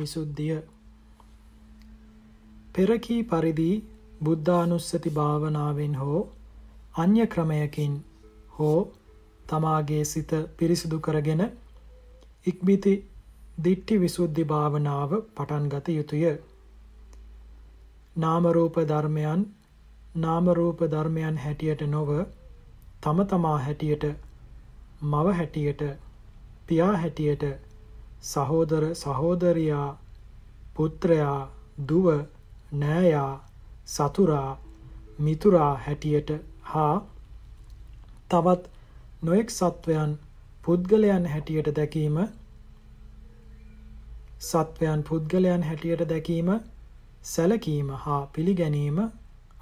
දිට්ටි විසුද්ධිය පෙරකී පරිදි බුද්ධානුස්සති භාවනාවෙන් හෝ අන්‍ය ක්‍රමයකින් හෝ තමාගේ සිත පිරිසිදු කරගෙන ඉක්බිති දිට්ටි විසුද්ධි භාවනාව පටන් ගත යුතුය. නාම රූප ධර්මයන් නාම රූප ධර්මයන් හැටියට නොව තම තමා හැටියට මව හැටියට පියා හැටියට සහෝදර සහෝදරියා පුත්‍රයා දුව නෑයා සතුරා මිතුරා හැටියට හා තවත් නොඑක් සත්වයන් පුද්ගලයන් හැටියට දැකීම සත්වයන් පුද්ගලයන් හැටියට දැකීම සැලකීම හා පිළිගැනීම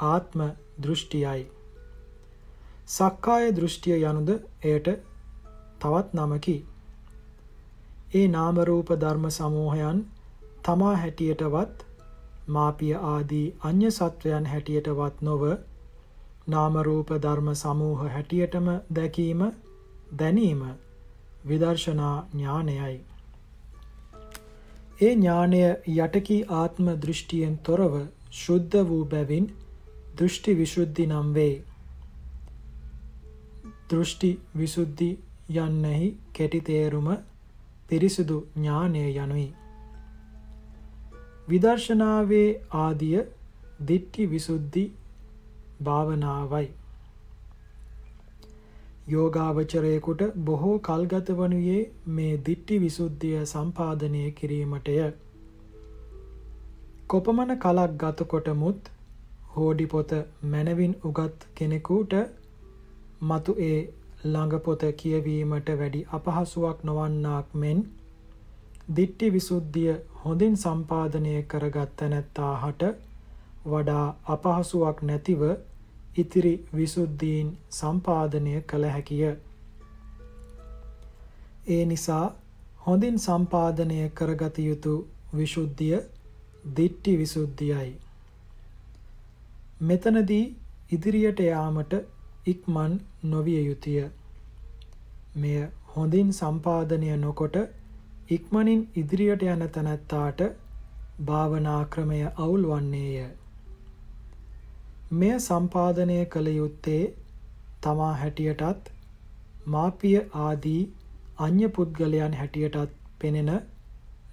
ආත්ම දෘෂ්ටියයි. සක්කාය දෘෂ්ටිය යනුද එයට තවත් නමකි. ඒ නාම රූප ධර්ම සමූහයන් තමා හැටියටවත් මාපිය ආදී අන්‍ය සත්වයන් හැටියටවත් නොව නාම රූප ධර්ම සමූහ හැටියටම දැකීම දැනීම විදර්ශනා ඥානයයි. ඒ ඥානය යටකී ආත්ම දෘෂ්ටියෙන් තොරව ශුද්ධ වූ බැවින් දෘෂ්ටි විසුද්ධි නම් වේ. දෘෂ්ටි විසුද්ධි යන්නෙහි කෙටි තේරුම පිරිසුදු ඥානය යනුයි. විදර්ශනාවේ ආදිය දිට්ඨි විසුද්ධි භාවනාවයි. යෝගාවචරයෙකුට බොහෝ කල්ගත වනුයේ මේ දිට්ඨි විසුද්ධිය සම්පාදනය කිරීමටය. කොපමණ කලක් ගතකොටමුත් හෝඩි පොත මැනවින් උගත් කෙනෙකුට මතු ඒ ළඟ පොත කියවීමට වැඩි අපහසුවක් නොවන්නාක් මෙන් දිට්ටි විසුද්ධිය හොඳින් සම්පාදනය කරගත් තැනැත්තාහට වඩා අපහසුවක් නැතිව ඉතිරි විසුද්ධීන් සම්පාදනය කළ හැකිය. ඒ නිසා හොඳින් සම්පාදනය කරගත යුතු විසුද්ධිය දිට්ටි විසුද්ධියයි. මෙතනදී ඉදිරියට යාමට ඉක්මන් නොවිය යුතුය. මෙය හොඳින් සම්පාදනය නොකොට ඉක්මනින් ඉදිරියට යන තැනැත්තාට භාවනා ක්‍රමය අවුල් වන්නේය. මෙය සම්පාදනය කළ යුත්තේ තමා හැටියටත් මාපිය ආදී අන්‍ය පුද්ගලයන් හැටියටත් පෙනෙන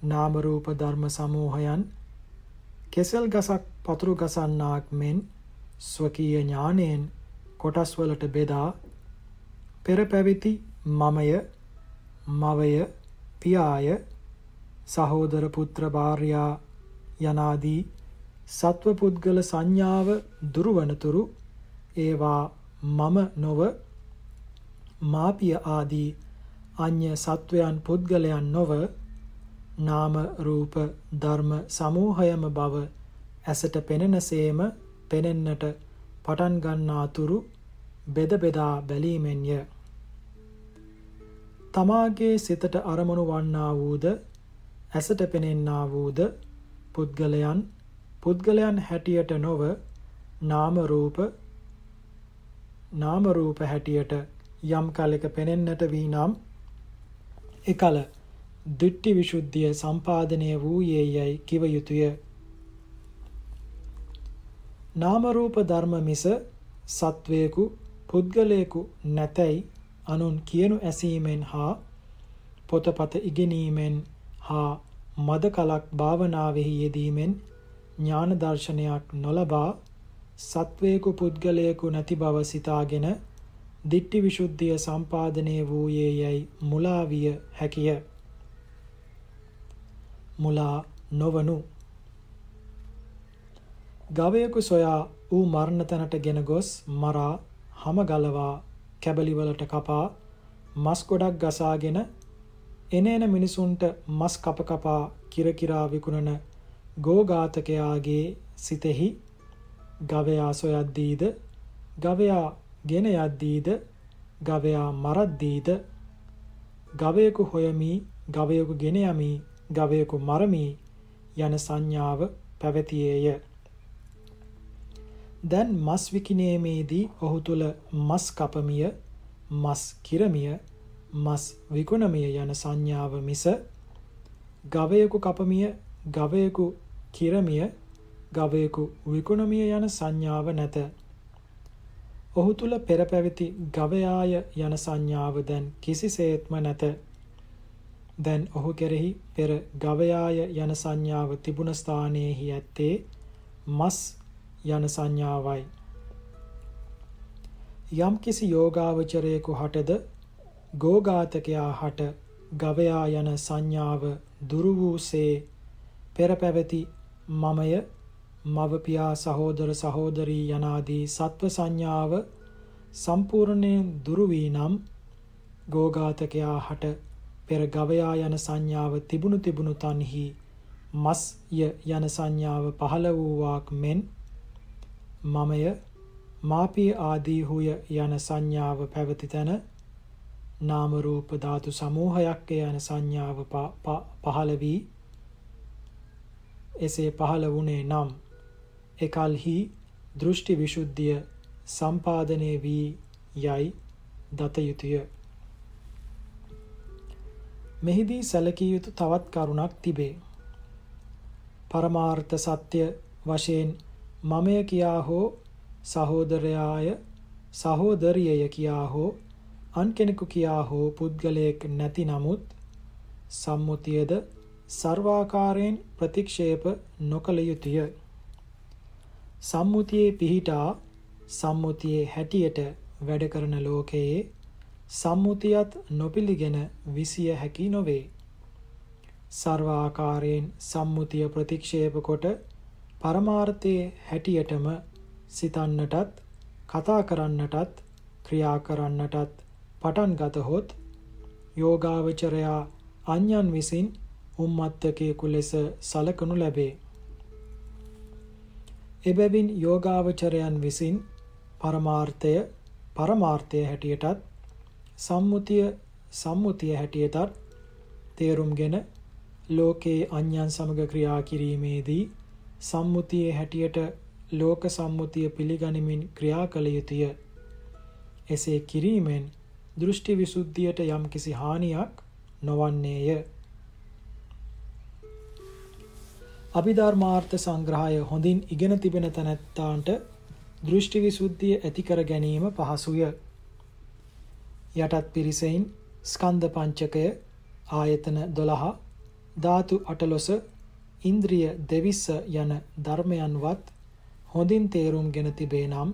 නාම රූප ධර්ම සමූහයන් කෙසල් ගසක් පතුරු ගසන්නාක් මෙන් ස්වකීය ඥානයෙන් කොටස් වලට බෙදා පෙර පැවිති මමය මවය පියාය සහෝදර පුත්‍ර භාර්යා යනාදී සත්ව පුද්ගල සංඥාව දුරවනතුරු ඒවා මම නොව මාපිය ආදී අන්‍ය සත්වයන් පුද්ගලයන් නොව නාම රූප ධර්ම සමූහයම බව ඇසට පෙනෙනසේම පෙනෙන්නට පටන් ගන්නාතුරු බෙද බෙදා බැලීමෙන්ය. තමාගේ සිතට අරමුණු වන්නා වූද ඇසට පෙනෙන්නා වූද පුද්ගලයන් පුද්ගලයන් හැටියට නොව නාම රූප නාම රූප හැටියට යම් කලක පෙනෙන්නට වී නම් එකල දිට්ටි විසුද්ධිය සම්පාදනය වූයේ යයි කිව යුතුය. නාම රූප ධර්ම මිස සත්වේකු පුද්ගලයෙකු නැතැයි අනුන් කියනු ඇසීමෙන් හා පොතපත ඉගෙනීමෙන් හා මද කලක් භාවනාවෙහි යෙදීමෙන් ඥාන දර්ශනයක් නොලබා සත්වේකු පුද්ගලයෙකු නැති බව සිතාගෙන දිට්ටි විසුද්ධිය සම්පාදනය වූයේ යයි මුලා විය හැකිය. මුලා නොවනු ගවයෙකු සොයා ඌ මරණ තැනට ගෙන ගොස් මරා හම ගලවා කැබලිවලට කපා මස් ගොඩක් ගසාගෙන එනේන මිනිසුන්ට මස් කප කපා කිරකිරා විකුණන ගෝඝාතකයාගේ සිතෙහි ගවයා සොයද්දීද? ගවයා ගෙන යද්දීද? ගවයා මරද්දීද? ගවයෙකු හොයමි ගවයෙකු ගෙන යමි ගවයෙකු මරමි යන සංඥාව පැවතියේය. දැන් මස් විකිණීමේදී ඔහු තුල මස් කපමිය, මස් කිරමිය, මස් විකුණමිය යන සංඥාව මිස ගවයෙකු කපමිය ගවයෙකු කිරමිය ගවයෙකු විකුණමිය යන සංඥාව නැත. ඔහු තුල පෙර පැවති ගවයාය යන සංඥාව දැන් කිසිසේත්ම නැත. දැන් ඔහු කෙරෙහි පෙර ගවයාය යන සංඥාව තිබුණ ස්ථානයේහි ඇත්තේ මස් යන සංඥාවයි. යම් කිසි යෝගාවචරයෙකු හටද ගෝඝාතකයා හට ගවයා යන සංඥාව දුරු වූසේ පෙර පැවති මමය මව පියා සහෝදර සහෝදරී යනාදී සත්ව සංඥාව සම්පූර්ණයෙන් දුරු වී නම් ගෝඝාතකයා හට පෙර ගවයා යන සංඥාව තිබුණු තිබුණු තන්හි මස්ය යන සංඥාව පහළ වූවාක් මෙන් මමය මාපිය ආදී හුය යන සංඥාව පැවති තැන නාම රූප ධාතු සමූහයක් යන සංඥාව පහළ වී එසේ පහළ වුණේ නම් එකල්හි දෘෂ්ටි විසුද්ධිය සම්පාදනය වී යයි දත යුතුය. මෙහිදී සැලකිය යුතු තවත් කරුණක් තිබේ. පරමාර්ථ සත්‍ය වශයෙන් මමය කියා හෝ සහෝදරයාය සහෝදරියය කියා හෝ අන් කෙනෙකු කියා හෝ පුද්ගලයෙක් නැති නමුත් සම්මුතියද සර්වාකාරයෙන් ප්‍රතික්ෂේප නොකළ යුතුය. සම්මුතියේ පිහිටා සම්මුතියේ හැටියට වැඩ කරන ලෝකයේ සම්මුතියත් නොපිළිගෙන විසිය හැකි නොවේ. සර්වාකාරයෙන් සම්මුතිය ප්‍රතික්ෂේප කොට පරමාර්ථයේ හැටියටම සිතන්නටත් කතා කරන්නටත් ක්‍රියා කරන්නටත් පටන් ගතහොත් යෝගාවචරයා අන්‍යයන් විසින් උම්මත්තකයෙකු ලෙස සලකනු ලැබේ. එබැවින් යෝගාවචරයන් විසින් පරමාර්ථය පරමාර්ථය හැටියටත් සම්මුතිය සම්මුතිය හැටියටත් තේරුම්ගෙන ලෝකයේ අන්‍යයන් සමග ක්‍රියා කිරීමේදී සම්මුතියේ හැටියට ලෝක සම්මුතිය පිළිගනිමින් ක්‍රියා කළ යුතුය. එසේ කිරීමෙන් දෘෂ්ටි විසුද්ධියට යම්කිසි හානියක් නොවන්නේය. අභිධර්මාර්ථ සංග්‍රහය හොඳින් ඉගෙන තිබෙන තැනැත්තාන්ට දෘෂ්ටි විසුද්ධිය ඇති කර ගැනීම පහසුය. යටත් පිරිසෙයින් ස්කන්ධ පංචකය ආයතන 12 ධාතු අටලොස ඉන්ද්‍රිය දෙවිස්ස යන ධර්මයන්වත් හොඳින් තේරුම්ගෙන තිබේ නම්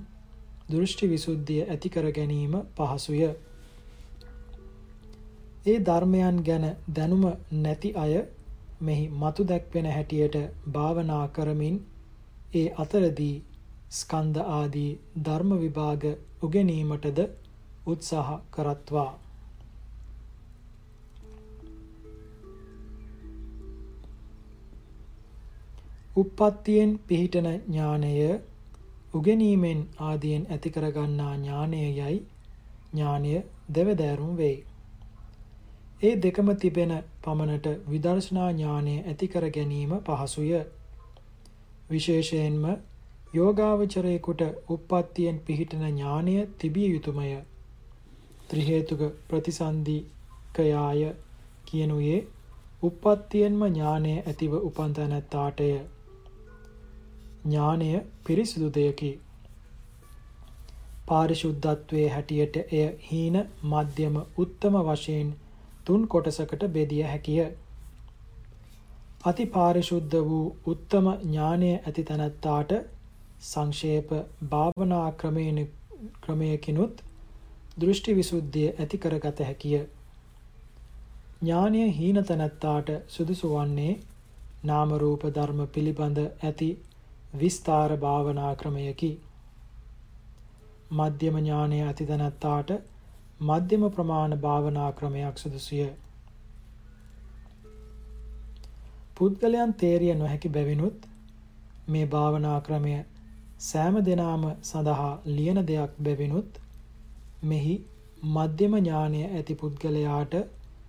දෘෂ්ටි විසුද්ධිය ඇති කර ගැනීම පහසුය. ඒ ධර්මයන් ගැන දැනුම නැති අය මෙහි මතු දැක්වෙන හැටියට භාවනා කරමින් ඒ අතරදී ස්කන්ධ ආදී ධර්ම විභාග උගෙනීමටද උත්සාහ කරත්වා උප්පත්තියෙන් පිහිටන ඥානය උගෙනීමෙන් ආදියෙන් ඇති කරගන්නා ඥානයයි ඥානය දෙවදෑරුම් වෙයි. ඒ දෙකම තිබෙන පමණට විදර්ශනා ඥානය ඇති කර ගැනීම පහසුය. විශේෂයෙන්ම යෝගාවචරයෙකුට උප්පත්තියෙන් පිහිටන ඥානය තිබිය යුතුයමය. ත්‍රි හේතුක ප්‍රතිසන්දිකයාය කියනුයේ උප්පත්තියෙන්ම ඥානය ඇතිව උපන් තැනැත්තාටය. ඥානය පිරිසිදු දෙයකි. පාරිශුද්ධත්වයේ හැටියට එය හීන මධ්‍යම උත්තම වශයෙන් තුන් කොටසකට බෙදිය හැකිය. අති පාරිශුද්ධ වූ උත්තම ඥානය ඇති තැනැත්තාට සංක්ෂේප භාවනා ක්‍රමයෙන් ක්‍රමයකිනුත් දෘෂ්ටි විසුද්ධිය ඇති කරගත හැකිය. ඥානය හීන තැනැත්තාට සුදුසු වන්නේ නාම රූප ධර්ම පිළිබඳ ඇති විස්තර භාවනා ක්‍රමයකි. මධ්‍යම ඥානය ඇති තැනැත්තාට මධ්‍යම ප්‍රමාණ භාවනා ක්‍රමයක් සුදුසුය. පුද්ගලයන් තේරිය නොහැකි බැවිනුත් මේ භාවනා ක්‍රමය සෑම දෙනාම සඳහා ලියන දෙයක් බැවිනුත් මෙහි මධ්‍යම ඥානය ඇති පුද්ගලයාට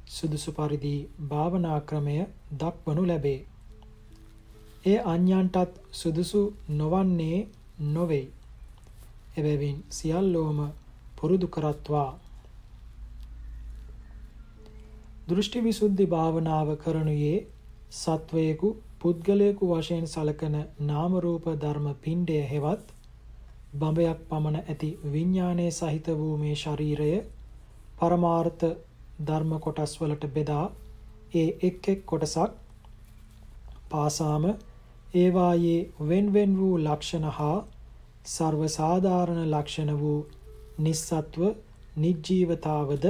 සුදුසු පරිදි භාවනා ක්‍රමය දක්වනු ලැබේ. ඒ අන්‍යයන්ටත් සුදුසු නොවන්නේ නොවේ. එබැවින් සියල්ලෝම පුරුදු කරත්වා දෘෂ්ටි විසුද්ධි භාවනාව කරනුයේ සත්වයෙකු පුද්ගලයෙකු වශයෙන් සලකන නාම රූප ධර්ම පිණ්ඩය හෙවත් බඹයක් පමණ ඇති විඥානයේ සහිත වූ මේ ශරීරය පරමාර්ථ ධර්ම කොටස් වලට බෙදා ඒ එක් එක් කොටසක් පාසාම ඒවායේ wen wen වූ ලක්ෂණ හා සර්ව සාධාරණ ලක්ෂණ වූ නිස්සත්ව නිජීවතාවද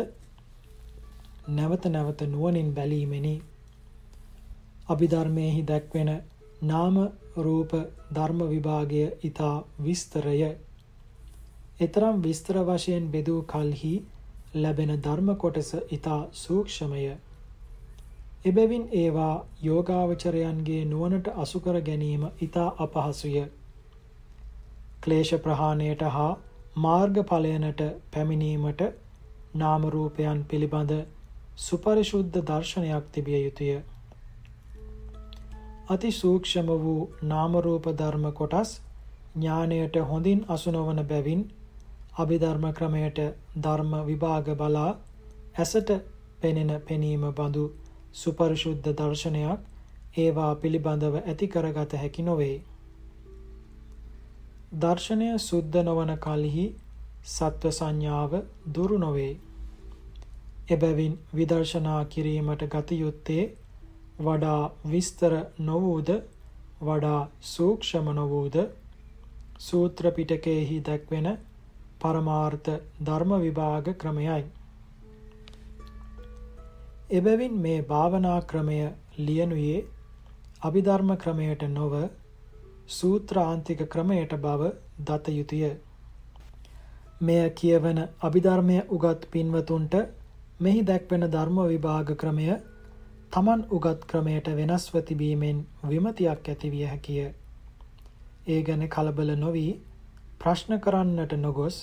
නැවත නැවත නුවණින් බැලීමෙනි. අභිධර්මයේහි දැක්වෙන නාම රූප ධර්ම විභාගය ඊතා විස්තරය. ඊතරම් විස්තර වශයෙන් බෙදූ කල්හි ලැබෙන ධර්ම කොටස ඊතා සූක්ෂමය. එබැවින් ඒවා යෝගාවචරයන්ගේ නුවණට අසු කර ගැනීම ඊතා අපහසුය. ක්ලේශ ප්‍රහාණයට හා මාර්ගඵලයනට පැමිණීමට නාම රූපයන් පිළිබඳ සුපරිශුද්ධ දර්ශනයක් තිබිය යුතුය. අති සූක්ෂම වූ නාම රූප ධර්ම කොටස් ඥාණයට හොඳින් අසු නොවන බැවින් අභිධර්ම ක්‍රමයට ධර්ම විභාග බලා ඇසට පෙනෙන පෙනීම බඳු සුපරිශුද්ධ දර්ශනයක් ඒවා පිළිබඳව ඇති කරගත හැකි නොවේ. දර්ශනය සුද්ධ නොවන කලෙහි සත්ව සංඥාව දුරු නොවේ. එබැවින් විදර්ශනා කිරීමට ගත යුත්තේ වඩා විස්තර නොවූද වඩා සූක්ෂම නොවූද සූත්‍ර පිටකයේහි දැක්වෙන පරමාර්ථ ධර්ම විභාග ක්‍රමයයි. එබැවින් මේ භාවනා ක්‍රමය ලියනුයේ අභිධර්ම ක්‍රමයට නොව සූත්‍රාන්තික ක්‍රමයට බව දත යුතුය. මෙය කියවන අභිධර්මය උගත් පින්වතුන්ට මෙහි දැක්වෙන ධර්ම විභාග ක්‍රමය තමන් උගත් ක්‍රමයට වෙනස්ව තිබීමෙන් විමතියක් ඇතිවිය හැකිය. ඒ ගැන කලබල නොවී ප්‍රශ්න කරන්නට නොගොස්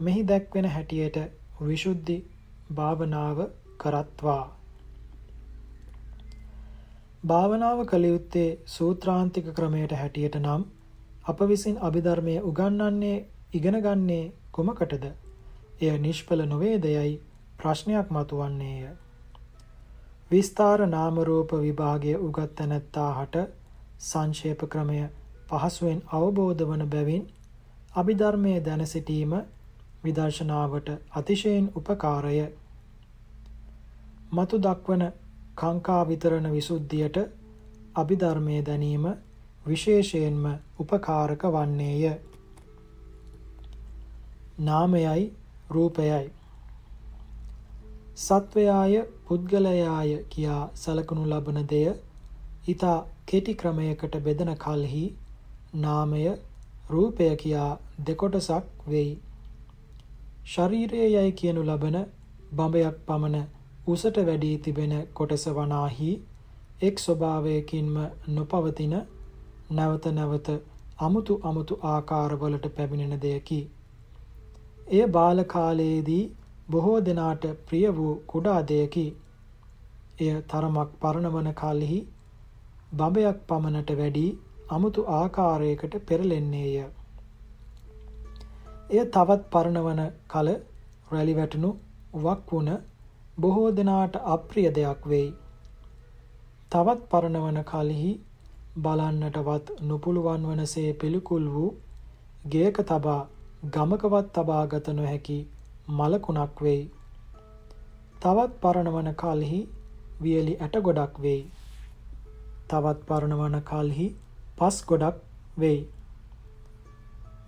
මෙහි දැක්වෙන හැටියට විශුද්ධි භාවනාව කරත්වා. භාවනාව කළ යුත්තේ සූත්‍රාන්තික ක්‍රමයට හැටියට නම් අප විසින් අභිධර්මය උගන්වන්නේ ඉගෙන ගන්නේ කුමකටද? එය නිෂ්ඵල නොවේදයයි ප්‍රශ්නයක් මතුවන්නේය. විස්තර නාම රූප විභාගයේ උගත් තැනැත්තාහට සංක්ෂේප ක්‍රමය පහසුවෙන් අවබෝධ වන බැවින් අභිධර්මයේ දැන සිටීම විදර්ශනාවට අතිශයින් උපකාරය. මතු දක්වන කාංකා විතරණ විසුද්ධියට අභිධර්මයේ දැනීම විශේෂයෙන්ම උපකාරක වන්නේය. නාමයයි රූපයයි සත්වයාය පුද්ගලයාය කියා සලකනු ලබන දෙය ඊතා කෙටි ක්‍රමයකට බෙදන කලෙහි නාමය රූපය කියා දෙකොටසක් වෙයි. ශරීරයයි කියනු ලබන බඹයක් පමණ උසට වැඩි තිබෙන කොටස වනාහි එක් ස්වභාවයකින්ම නොපවතින නැවත නැවත අමුතු අමුතු ආකාරවලට පැමිණෙන දෙයකි. එය බාල කාලයේදී බොහෝ දෙනාට ප්‍රිය වූ කුඩා දෙයකි. එය තරමක් පරණවන කලෙහි බඹයක් පමණට වැඩි අමුතු ආකාරයකට පෙරලෙන්නේය. එය තවත් පරණවන කල රැලි වැටුණු වක් වුණ බොහෝ දෙනාට අප්‍රිය දෙයක් වෙයි. තවත් පරණවන කලෙහි බලන්නටවත් නොපුළුවන් වනසේ පිළිකුල් වූ ගේක තබා ගමකවත් තබාගත නොහැකි මලකුණක් වෙයි. තවත් පරණවන කල්හි වියලි ඇට ගොඩක් වෙයි. තවත් පරණවන කල්හි පස් ගොඩක් වෙයි.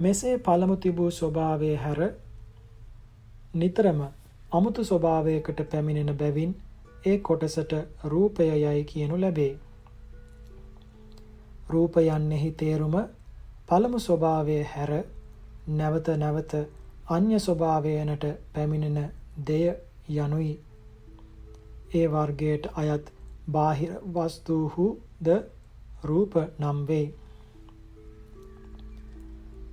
මෙසේ පළමු තිබූ ස්වභාවය හැර නිතරම අමුතු ස්වභාවයකට පැමිණෙන බැවින් ඒ කොටසට රූපය යයි කියනු ලැබේ. රූපයන්නෙහි තේරුම පළමු ස්වභාවය හැර නැවත නැවත අන්‍ය ස්වභාවයනට පැමිණෙන දෙය යනුයි ඒ වර්ගයට අයත් බාහිර වස්තුහුද රූප නම් වේ.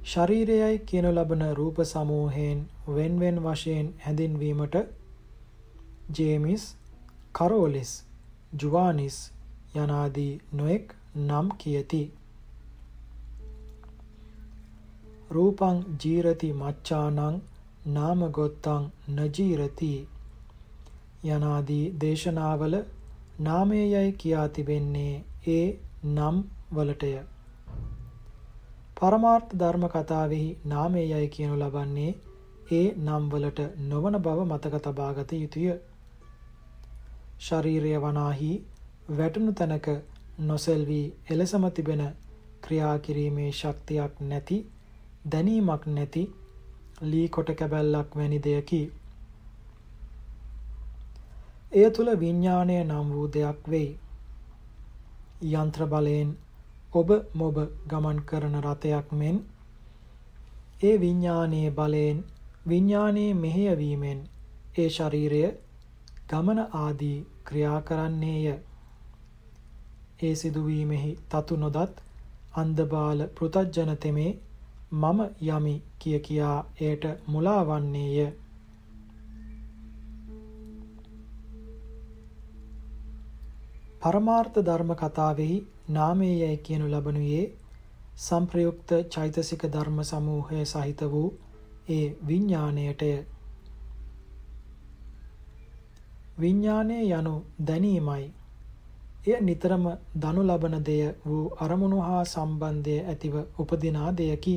ශරීරයයි කියනු ලබන රූප සමූහයෙන් wen wen වශයෙන් හැඳින්වීමට ජේමිස් කරෝලිස් ජුවානිස් යනාදී නොඑක් නම් කියති. රූපං ජීරති මච්ඡානං නාම ගොත්තං නජීරති යනාදී දේශනාවල නාමයයි කියා තිබෙන්නේ ඒ නම් වලටය. පරමාර්ථ ධර්ම කතාවෙහි නාමයයි කියනු ලබන්නේ ඒ නම් වලට නොවන බව මතක තබාගත යුතුය. ශරීරය වනාහි වැටුණු තැනක නොසෙල්වි එලෙසම තිබෙන ක්‍රියා කිරීමේ ශක්තියක් නැති දැනීමක් නැති ලී කොට කැබැල්ලක් වැනි දෙයකි. එය තුළ විඤ්ඥානය නම් වූ දෙයක් වෙයි. යන්ත්‍ර බලයෙන් ඔබ මොබ ගමන් කරන රථයක් මෙන් ඒ විඤ්ඥානයේ බලයෙන් විඤ්ඥානයේ මෙහෙයවීමෙන් ඒ ශරීරය ගමන ආදී ක්‍රියා කරන්නේය. ඒ සිදුවීමෙහි තතු නොදත් අන්දබාල පෘතජ්ජන තෙමේ මම යමි කිය කියා එයට මුලාවන්නේය. පරමාර්ථ ධර්ම කතාවෙහි නාමයයි කියනු ලබනුයේ සංප්‍රයුක්ත චෛතසික ධර්ම සමූහය සහිත වූ ඒ විඤ්ඥානයටය. විඤ්ඥානය යනු දැනීමයි. එය නිතරම දනු ලබන දෙය වූ අරමුණු හා සම්බන්ධය ඇතිව උපදිනා දෙයකි.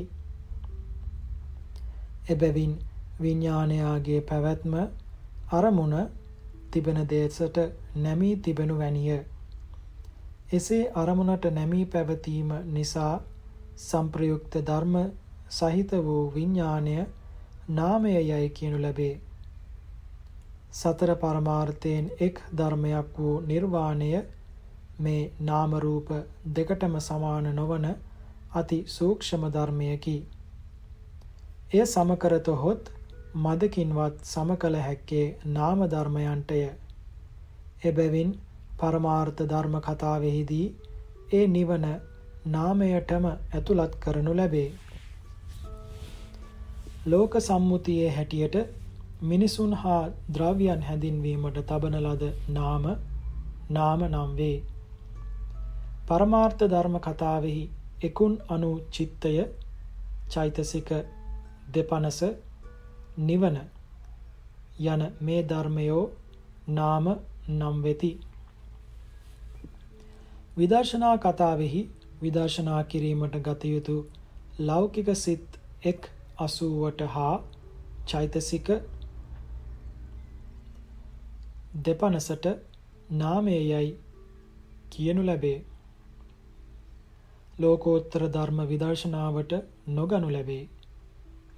එබැවින් විඤ්ඥානයාගේ පැවැත්ම අරමුණ තිබෙන දේශට නැමී තිබෙනු වැනිය. එසේ අරමුණට නැමී පැවතීම නිසා සම්ප්‍රයුක්ත ධර්ම සහිත වූ විඤ්ඥානය නාමය යයි කියනු ලැබේ. සතර පරමාර්ථයෙන් එක් ධර්මයක් වූ නිර්වාණය මේ නාමරූප දෙකටම සමාන නොවන අති සූක්ෂම ධර්මයකි. එය සමකරතොහොත් මදකින්වත් සමකළ හැක්කේ නාම ධර්මයන්ටය. එබැවින් පරමාර්ථ ධර්ම කතාවෙහිදී ඒ නිවන නාමයටම ඇතුළත් කරනු ලැබේ. ලෝක සම්මුතියේ හැටියට මිනිසුන් හා ද්‍රව්‍යයන් හැඳින්වීමට තබන ලද නාම නාම නම් වේ. පරමාර්ථ ධර්ම කතාවෙහි එකුන් අනු චිත්තය චෛතසික දෙපනස නිවන යන මේ ධර්මයෝ නාම නම් වෙති. විදර්ශනා කතාවෙහි විදර්ශනා කිරීමට ගත යුතු ලෞකික සිත් එක් අසුවට හා චෛතසික දෙපනසට නාමයයයි කියනු ලැබේ. ලෝකෝත්තර ධර්ම විදර්ශනාවට නොගනු ලැබේ.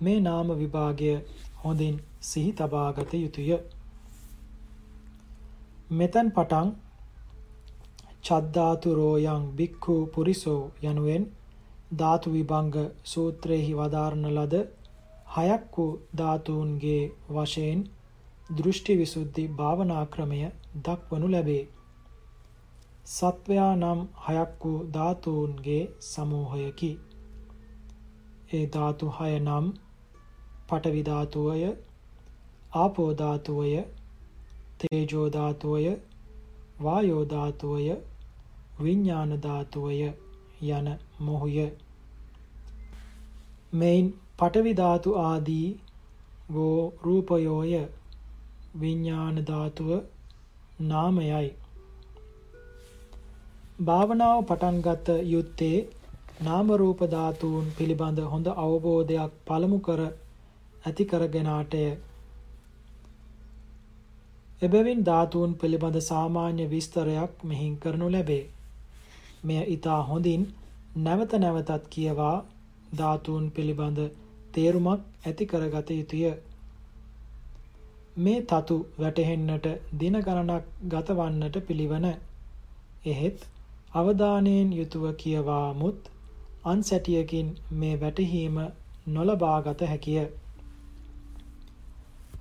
මේ නාම විභාගය හොඳින් සිහි තබාගත යුතුය. මෙතැන් පටන් චද්දාතු රෝයං බික්ඛු පුරිසෝ යනුවෙන් ධාතු විභංග සූත්‍රයේහි වදාරන ලද හයක් වූ ධාතුන්ගේ වශයෙන් දෘෂ්ටි විසුද්ධි භාවනා ක්‍රමය දක්වනු ලැබේ. සත්වයා නම් හයක් වූ ධාතුන්ගේ සමූහයකි. ඒ ධාතු හය නම් පඨවි ධාතුවය, ආපෝ ධාතුවය, තේජෝ ධාතුවය, වායෝ ධාතුවය, විඥාන ධාතුවය යන මොහුය. මෙයින් පඨවි ධාතු ආදී වූ රූපයෝය විඥාන ධාතුව නාමයයි. භාවනාව පටන් ගත යුත්තේ නාම රූප ධාතුන් පිළිබඳ හොඳ අවබෝධයක් පළමු කර ඇති කරගෙනාටය. එබැවින් ධාතුන් පිළිබඳ සාමාන්‍ය විස්තරයක් මෙහින් කරනු ලැබේ. මෙය ඊතා හොඳින් නැවත නැවතත් කියවා ධාතුන් පිළිබඳ තේරුමක් ඇති කරගත යුතුය. මේ තතු වැටහෙන්නට දින ගණනක් ගතවන්නට පිළිවන. එහෙත් අවධානයෙන් යුතුව කියවාමුත් අන්සැටියකින් මේ වැටහීම නොලබාගත හැකිය.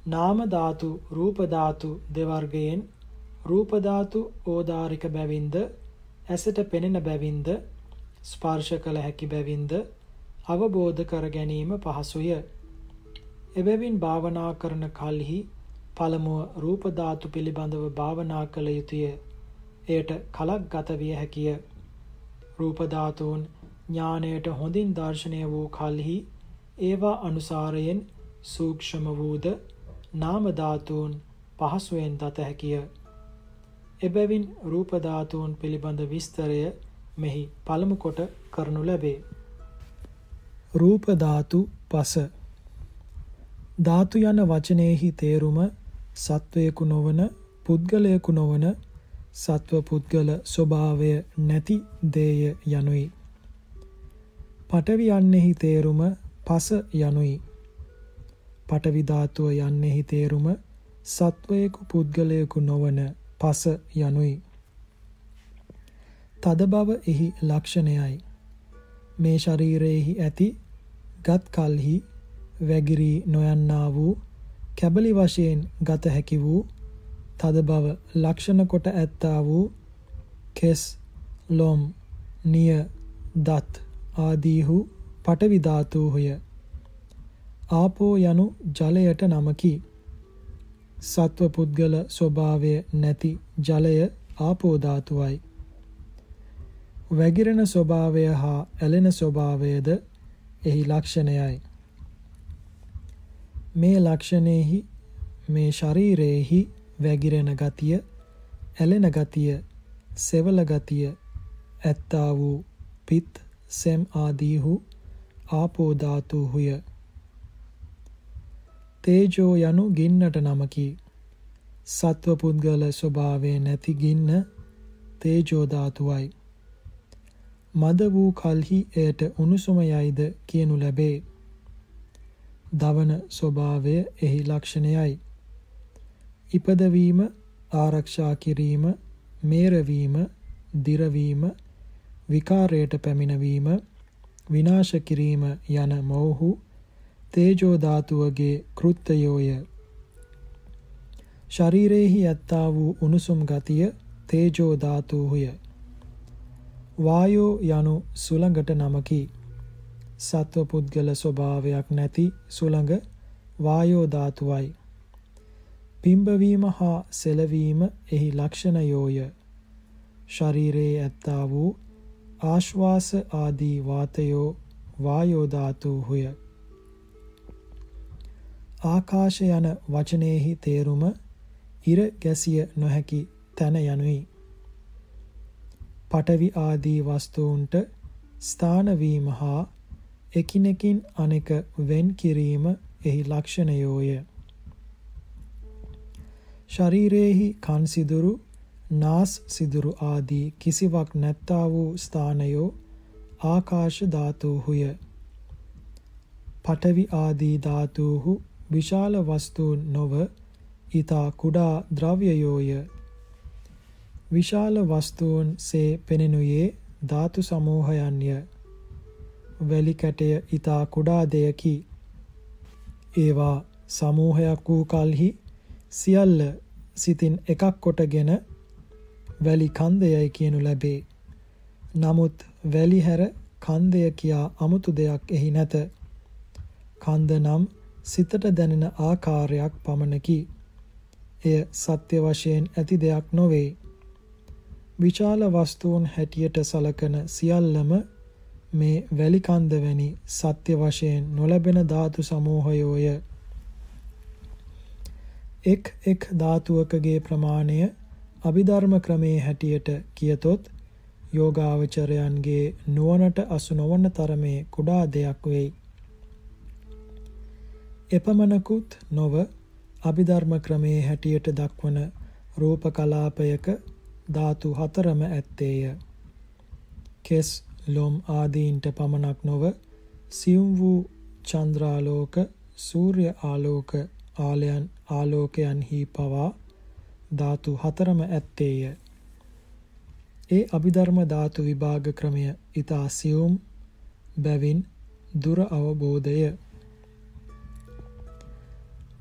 නාම ධාතු රූප ධාතු දෙවර්ගයෙන් රූප ධාතු ඕදාරික බැවින්ද ඇසට පෙනෙන බැවින්ද ස්පර්ශ කළ හැකි බැවින්ද අවබෝධ කර ගැනීම පහසුය. එබැවින් භාවනා කරන කල්හි පළමුව රූප ධාතු පිළිබඳව භාවනා කළ යුතුය. එයට කලක් ගත විය හැකිය. රූප ධාතුන් ඥාණයට හොඳින් දර්ශනය වූ කල්හි ඒවා අනුසාරයෙන් සූක්ෂම වූද නාම ධාතුන් පහසුවෙන් දත හැකිය. එබැවින් රූප ධාතුන් පිළිබඳ විස්තරය මෙහි පළමු කොට කරනු ලැබේ. රූප ධාතු පස ධාතු යන වචනයෙහි තේරුම සත්වයකු නොවන පුද්ගලයෙකු නොවන සත්ව පුද්ගල ස්වභාවය නැති දේය යනුයි. පඨවි යන්නෙහි තේරුම පස යනුයි. පඨවි ධාතුව යන්නෙහි තේරුම සත්වයකු පුද්ගලයෙකු නොවන පස යනුයි. තද බව එහි ලක්ෂණයයි. මේ ශරීරයෙහි ඇති ගත් කල්හි වැගිරී නොයන්නා වූ කැබලි වශයෙන් ගත හැකි වූ තද බව ලක්ෂණ කොට ඇත්තා වූ කෙස් ලොම් නිය දත් ආදීහු පටවි ධාතුහුය ආපෝ යනු ජලයට නමකි සත්ව පුද්ගල ස්වභාවය නැති ජලය ආපෝ ධාතුවයි වැగిරෙන ස්වභාවය හා ඇලෙන ස්වභාවයද එහි ලක්ෂණයයි. මේ ලක්ෂණයෙහි මේ ශරීරයෙහි වැగిරෙන ගතිය, ඇලෙන ගතිය, සෙවල ගතිය ඇත්තා වූ පිත්, සෙම් ආදීහු ආපෝ ධාතුහුය. තේජෝ යනු ගින්නට නමකි. සත්ව පුද්ගල ස්වභාවය නැති ගින්න තේජෝ ධාතුවයි. මද වූ කල්හි එයට උණුසුමයයිද කියනු ලැබේ. දවන ස්වභාවය එහි ලක්ෂණයයි. ඉපදවීම ආරක්ෂා කිරීම මේරවීම දිරවීම විකාරයට පැමිණවීම විනාශ කිරීම යන මොහු තේජෝ ධාතුවගේ කෘත්‍යයෝය. ශරීරයේහි ඇත්තා වූ උණුසුම් ගතිය තේජෝ ධාතුහුය. වායෝ යනු සුළඟට නමකි. සත්ව පුද්ගල ස්වභාවයක් නැති සුළඟ වායෝ ධාතුවයි. පිම්බවීම හා සෙලවීම එහි ලක්ෂණයෝය. ශරීරයේ ඇත්තා වූ ආශ්වාස ආදී වාතයෝ වායෝ ධාතුහුය. ආකාශ යන වචනයෙහි තේරුම ඉර ගැසිය නොහැකි තැන යනුයි. පටවි ආදී වස්තුන්ට ස්ථාන වීම හා එකිනෙකින් අනෙක වෙන් කිරීම එහි ලක්ෂණයෝය. ශරීරයේහි කන් සිදුරු, නාස් සිදුරු ආදී කිසිවක් නැත්තා වූ ස්ථානයෝ ආකාශ ධාතුහුය. පඨවි ආදී ධාතුහු විශාල වස්තුන් නොව ඊතා කුඩා ද්‍රව්‍යයෝය. විශාල වස්තුන් සේ පෙනෙනුයේ ධාතු සමූහයන්ය. වැලි කැටය ඊතා කුඩා දෙයකි. ඒවා සමූහයක් වූ කලෙහි සියල්ල සිතින් එකක් කොටගෙන වැලි කන්දයයි කියනු ලැබේ. නමුත් වැලි හැර කන්දය කියා 아무තු දෙයක් එහි නැත. කන්ද නම් සිතට දැනෙන ආකාරයක් පමණකි. එය සත්‍ය වශයෙන් ඇති දෙයක් නොවේ. විශාල වස්තුන් හැටියට සලකන සියල්ලම මේ වැලි කන්ද වැනි සත්‍ය වශයෙන් නොලැබෙන ධාතු සමූහයෝය. එක් එක් ධාතුවකගේ ප්‍රමාණය අභිධර්ම ක්‍රමේ හැටියට කියතොත් යෝගාවචරයන්ගේ නුවණට අසු නොවන තරමේ කුඩා දෙයක් වෙයි. එපමණකුත් නොව අභිධර්ම ක්‍රමේ හැටියට දක්වන රූප කලාපයක ධාතු හතරම ඇත්තේය. කෙස් ලොම් ආදීන්ට පමණක් නොව සියුම් වූ චන්ද්‍රාලෝක සූර්ය ආලෝක ආලයන් ආලෝකයන්හි පවා ධාතු හතරම ඇත්තේය. ඒ අභිධර්ම ධාතු විභාග ක්‍රමය ඊතා සියුම් බැවින් දුර අවබෝධය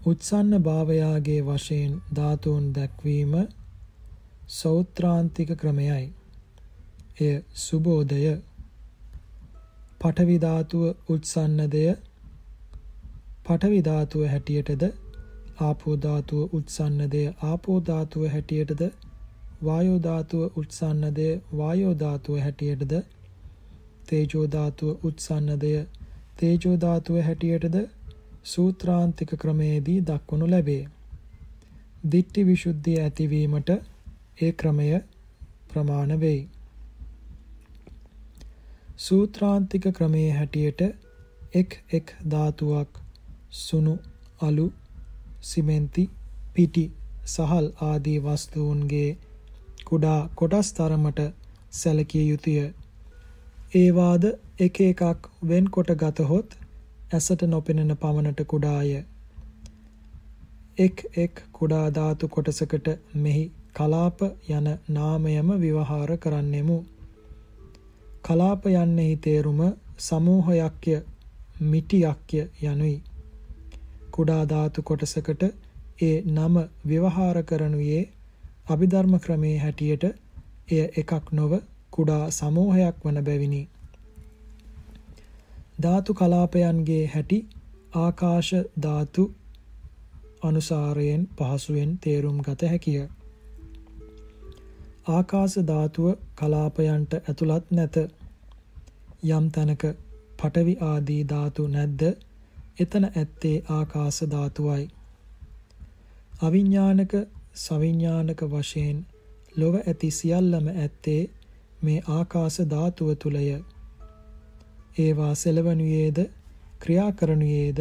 උත්සන්න භාවයාගේ වශයෙන් ධාතුන් දැක්වීම සෞත්‍රාන්තික ක්‍රමයයි. එය සුබෝධය පඨවි ධාතුව උත්සන්නදය. පඨවි ධාතුව හැටියටද ආපෝ ධාතුව උත්සන්නදය. ආපෝ ධාතුව හැටියටද වායෝ ධාතුව උත්සන්නදය. වායෝ ධාතුව හැටියටද තේජෝ ධාතුව උත්සන්නදය. තේජෝ ධාතුව හැටියටද සූත්‍රාන්තික ක්‍රමයේදී දක්වනු ලැබේ. දිට්ඨි විසුද්ධිය ඇතිවීමට ඒ ක්‍රමය ප්‍රමාණ වෙයි. සූත්‍රාන්තික ක්‍රමයේ හැටියට එක් එක් ධාතුවක් සුණු අලු සිමෙන්ති පිටි සහල් ආදී වස්තුන්ගේ කුඩා කොටස් තරමට සැලකිය යුතුය. ඒවාද එක එකක් වෙන්කොට ගතහොත් ඇසට නොපෙනෙන පමණට කුඩාය. එක් එක් කුඩා ධාතු කොටසකට මෙහි කලාප යන නාමයම විවහාර කරන්නෙමු. කලාප යන්නෙහි තේරුම සමූහයක්ය මිටියක්ය යනුයි. කුඩා ධාතු කොටසකට ඒ නම ව්‍යවහාර කරනුයේ අභිධර්ම ක්‍රමයේ හැටියට එය එකක් නොව කුඩා සමූහයක් වන බැවිනි. ධාතු කලාපයන්ගේ හැටි ආකාශ ධාතු අනුසාරයෙන් පහසුවෙන් තේරුම් ගත හැකිය. ආකාශ ධාතුව කලාපයන්ට ඇතුළත් නැත. යම් තැනක පඨවි ආදී ධාතු නැද්ද එතන ඇත්තේ ආකාශ ධාතුවයි. අවිඥානික සවිඥානික වශයෙන් ලොව ඇති සියල්ලම ඇත්තේ මේ ආකාශ ධාතුව තුලය. ඒවා සෙලවනුයේද ක්‍රියා කරනුයේද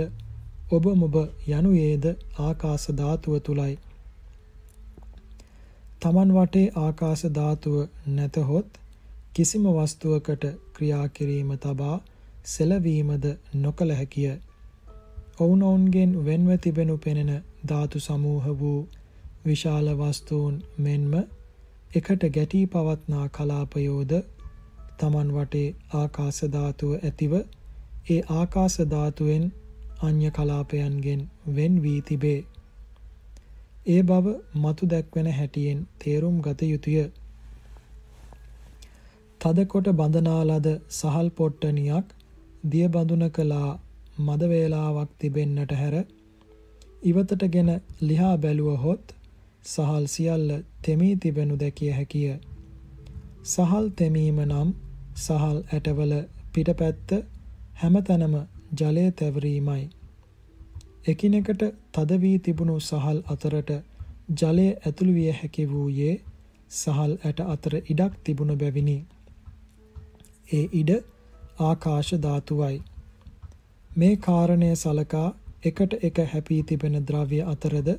ඔබ මොබ යනුයේද ආකාශ ධාතුව තුලයි. තමන් වටේ ආකාශ ධාතුව නැතහොත් කිසිම වස්තුවකට ක්‍රියා කිරීම තබා සෙලවීමද නොකළ හැකිය. ඔවුනොවුන්ගෙන් වෙන්ව තිබෙනු පෙනෙන ධාතු සමූහ වූ විශාල වස්තුන් මෙන්ම එකට ගැටී පවත්නා කලාපයෝද තමන් වටේ ආකාශ ධාතුව ඇතිව ඒ ආකාශ ධාතුවෙන් අන්‍ය කලාපයන්ගෙන් වෙන් වී තිබේ. ඒ බව මතු දැක්වෙන හැටියෙන් තේරුම් ගත යුතුය. තද කොට බඳනා ලද සහල් පොට්ටනියක් දිය බඳුන කලා මද වේලාවක් තිබෙන්නට හැර ඉවතටගෙන ලිහා බැලුවහොත් සහල් සියල්ල තෙමී තිබෙනු දැකිය හැකිය. සහල් තෙමීම නම් සහල් ඇටවල පිටපැත්ත හැමතැනම ජලය තැවරීමයි. එකිනෙකට තද වී තිබුණු සහල් අතරට ජලය ඇතුළු විය හැකි වූයේ සහල් ඇට අතර ඉඩක් තිබුණ බැවිනි. ඒ ඉඩ ආකාශ ධාතුවයි. මේ කාරණය සලකා එකට එක හැපී තිබෙන ද්‍රව්‍ය අතරද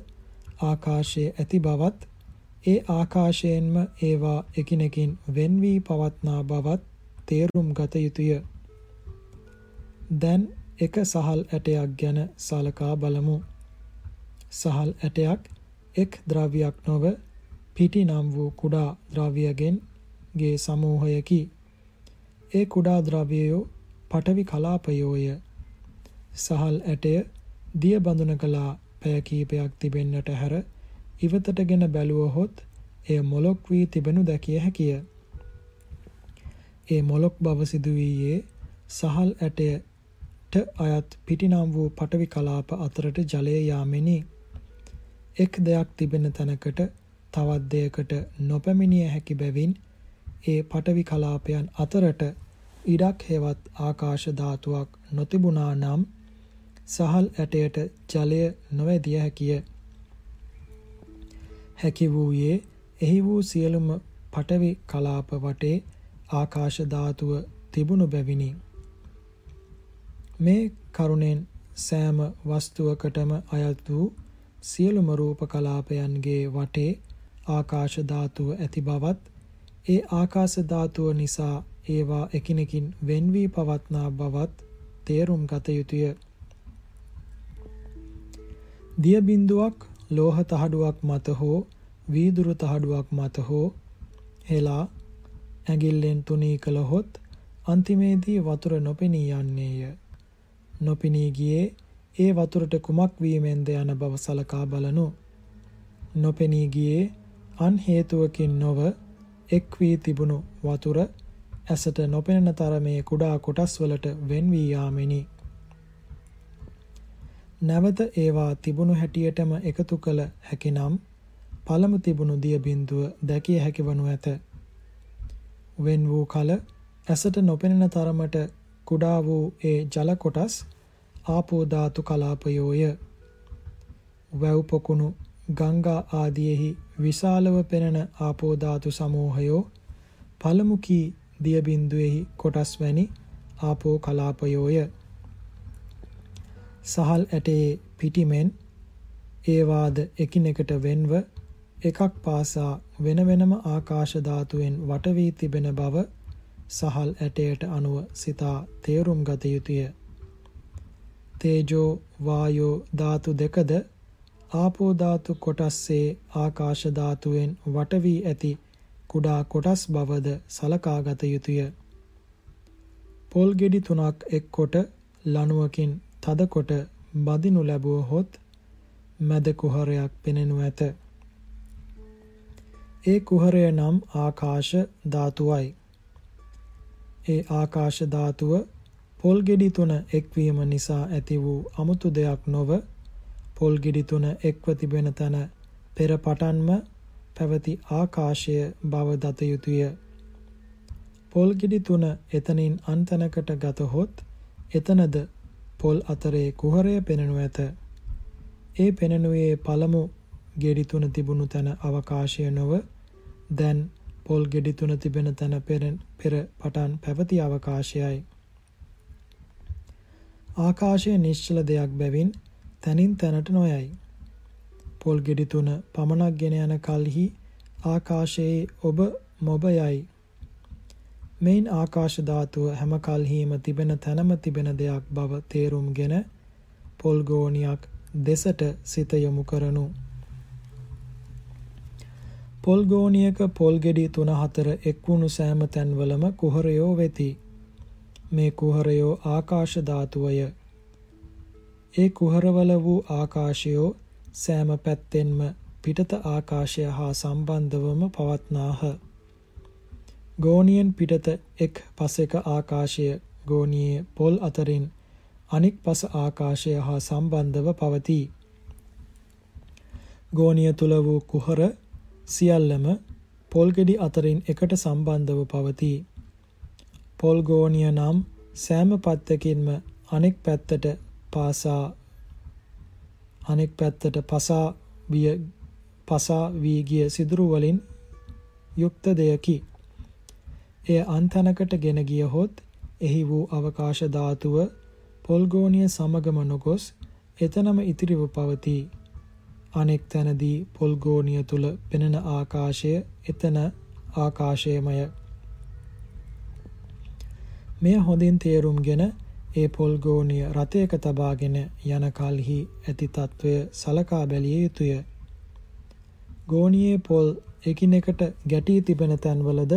ආකාශයේ ඇති බවත් ඒ ආකාශයෙන්ම ඒවා එකිනෙකින් වෙන් වී පවත්නා බවත් තේරුම් ගත යුතුය. දැන් එක සහල් ඇටයක් ගැන සලකා බලමු. සහල් ඇටයක් එක් ද්‍රව්‍යයක් නොව පිටි නම් වූ කුඩා ද්‍රව්‍යයෙන් ගේ සමූහයකි. ඒ කුඩා ද්‍රව්‍යයෝ පටවි කලාපයෝය. සහල් ඇටය දිය බඳුන කලා පැය කීපයක් තිබෙන්නට හැර ඉවතටගෙන බැලුවහොත් එය මොලොක් වී තිබෙනු දැකිය හැකිය. ඒ මොලොක් බව සිදුවීයේ සහල් ඇටයට අයත් පිටිනම් වූ පටවි කලාප අතරට ජලය යාමෙනි. එක් දෙයක් තිබෙන තැනකට තවත් දෙයකට නොපැමිණිය හැකි බැවින් ඒ පටවි කලාපයන් අතරට ඉඩක් හෙවත් ආකාශ ධාතුවක් නොතිබුණා නම් සහල් ඇටයට ජලය නොවැදිය හැකිය. හැකි වූයේ එහි වූ සියලුම පටවි කලාප වටේ ආකාශ ධාතුව තිබුණු බැවිනි. මේ කරුණෙන් සෑම වස්තුවකටම අයත් වූ සියලුම රූප කලාපයන්ගේ වටේ ආකාශ ධාතුව ඇති බවත් ඒ ආකාශ ධාතුව නිසා ඒවා එකිනෙකින් වෙන් වී පවත්නා බවත් තේරුම් ගත යුතුය. දිය බිඳුවක් ලෝහ තහඩුවක් මත හෝ වීදුරු තහඩුවක් මත හෝ හෙලා ඇඟිල්ලෙන් තුනී කළහොත් අන්තිමේදී වතුර නොපෙනී යන්නේය. නොපෙනී ගියේ ඒ වතුරට කුමක් වීමෙන්ද යන බව සලකා බලනු. නොපෙනී ගියේ අන් හේතුවකින් නොව එක් වී තිබුණු වතුර ඇසට නොපෙනෙන තරමේ කුඩා කොටස් වලට වෙන් වී යාමෙනි. නැවත ඒවා තිබුණු හැටියටම එකතු කළ හැකිනම් පළමු තිබුණු දිය බිඳුව දැකිය හැකි වනු ඇත. වෙන් වූ කල ඇසට නොපෙනෙන තරමට කුඩා වූ ඒ ජල කොටස් ආපෝ ධාතු කලාපයෝය. වැව් පොකුණු ගංගා ආදීෙහි විශාලව පෙනෙන ආපෝ ධාතු සමූහයෝ පළමු කී දිය බිඳුවේහි කොටස් වැනි ආපෝ කලාපයෝය. සහල් ඇටේ පිටිමෙන් ඒවාද එකිනෙකට වෙන්ව එකක් පාසා වෙන වෙනම ආකාශ ධාතුවෙන් වට වී තිබෙන බව සහල් ඇටයට අනුව සිතා තේරුම් ගත යුතුය. තේජෝ වායෝ ධාතු දෙකද ආපෝ ධාතු කොටස්සේ ආකාශ ධාතුවෙන් වට වී ඇති කුඩා කොටස් බවද සලකා ගත යුතුය. පොල් ගෙඩි තුනක් එක්කොට ලණුවකින් තදකොට බදිනු ලැබුවහොත් මැද කුහරයක් පෙනෙනු ඇත. ඒ කුහරය නම් ආකාශ ධාතුවයි. ඒ ආකාශ ධාතුව පොල් ගෙඩි තුන එක්වීම නිසා ඇති වූ අමුතු දෙයක් නොව පොල් ගෙඩි තුන එක්ව තිබෙන තැන පෙර පටන්ම පැවති ආකාශය බව දත යුතුය. පොල් ගෙඩි තුන එතනින් අන්තනකට ගතහොත් එතනද පොල් අතරේ කුහරය පෙනෙනු ඇත. ඒ පෙනෙනුයේ පළමු ගෙඩි තුන තිබුණු තැන අවකාශය නොව දැන් පොල් ගෙඩි තුන තිබෙන තැන පෙර පෙර පටන් පැවති අවකාශයයි. ආකාශය නිශ්චල දෙයක් බැවින් තනින් තැනට නොයයි. පොල් ගෙඩි තුන පමණක් ගෙන යන කල්හි ආකාශයේ ඔබ මොබ යයි. මෙයින් ආකාශ ධාතුව හැම කල්හිම තිබෙන තැනම තිබෙන දෙයක් බව තේරුම්ගෙන පොල් ගෝණියක් දෙසට සිත යොමු කරනු. පොල් ගෝණියක පොල් ගෙඩි 3-4 එක්වුණු සෑම තැන්වලම කුහරයෝ වෙති. මේ කුහරයෝ ආකාශ ධාතුවය. ඒ කුහරවල වූ ආකාශයෝ සෑම පැත්තෙන්ම පිටත ආකාශය හා සම්බන්ධවම පවත්නාහ. ගෝණියෙන් පිටත එක් පසෙක ආකාශය ගෝණියේ පොල් අතරින් අනික් පස ආකාශය හා සම්බන්ධව පවතී. ගෝණිය තුල වූ කුහර සියල්ලම පොල්ගෙඩි අතරින් එකට සම්බන්ධව පවතී. පොල්ගෝනිය නම් සෑම පත්තකින්ම අනෙක් පැත්තට පාසා අනෙක් පැත්තට පසා විය පසා වී ගිය සිදුරු වලින් යුක්ත දෙයකි. එය අන්තනකට ගෙන ගියහොත් එහි වූ අවකාශ ධාතුව පොල්ගෝනිය සමගම නොගොස් එතනම ඉතිරිව පවතී. අනෙක් තැනදී පොල්ගෝනිය තුල පෙනෙන ආකාශය එතන ආකාශයමය. මෙය හොඳින් තේරුම්ගෙන ඒ පොල්ගෝනිය රථයක තබාගෙන යන කල්හි ඇති తත්වය සලකා බැලිය යුතුය. ගෝනියේ පොල් එකිනෙකට ගැටී තිබෙන තැන්වලද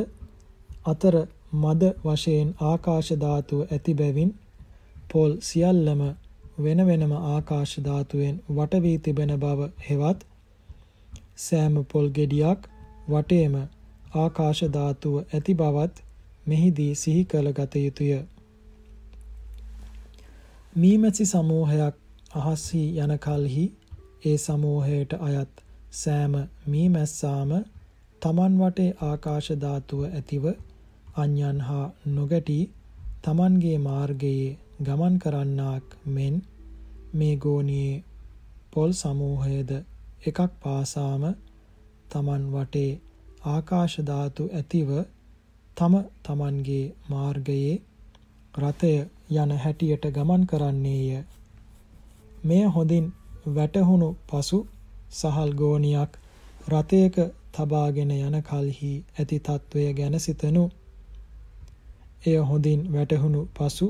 අතර මද වශයෙන් ආකාශ ධාතුව ඇති බැවින් පොල් සියල්ලම වෙන වෙනම ආකාශ ධාතුවෙන් වට වී තිබෙන බව හෙවත් සෑම පොල් ගෙඩියක් වටේම ආකාශ ධාතුව ඇති බවත් මෙහිදී සිහි කළ ගත යුතුය. මීමැසි සමූහයක් අහස්සී යන කලෙහි ඒ සමූහයට අයත් සෑම මීමැස්සාම තමන් වටේ ආකාශ ධාතුව ඇතිව අන්‍යයන් හා නොගැටි තමන්ගේ මාර්ගයේ ගමන් කරන්නාක් මෙන් මේ ගෝණියේ පොල් සමූහයද එකක් පාසාම තමන් වටේ ආකාශ ධාතු ඇතිව තම තමන්ගේ මාර්ගයේ රථය යන හැටියට ගමන් කරන්නේය. මෙය හොඳින් වැටහුණු පසු සහල් ගෝණියක් රථයක තබාගෙන යන කල්හි ඇති తත්වය ගැන සිතනු. එය හොඳින් වැටහුණු පසු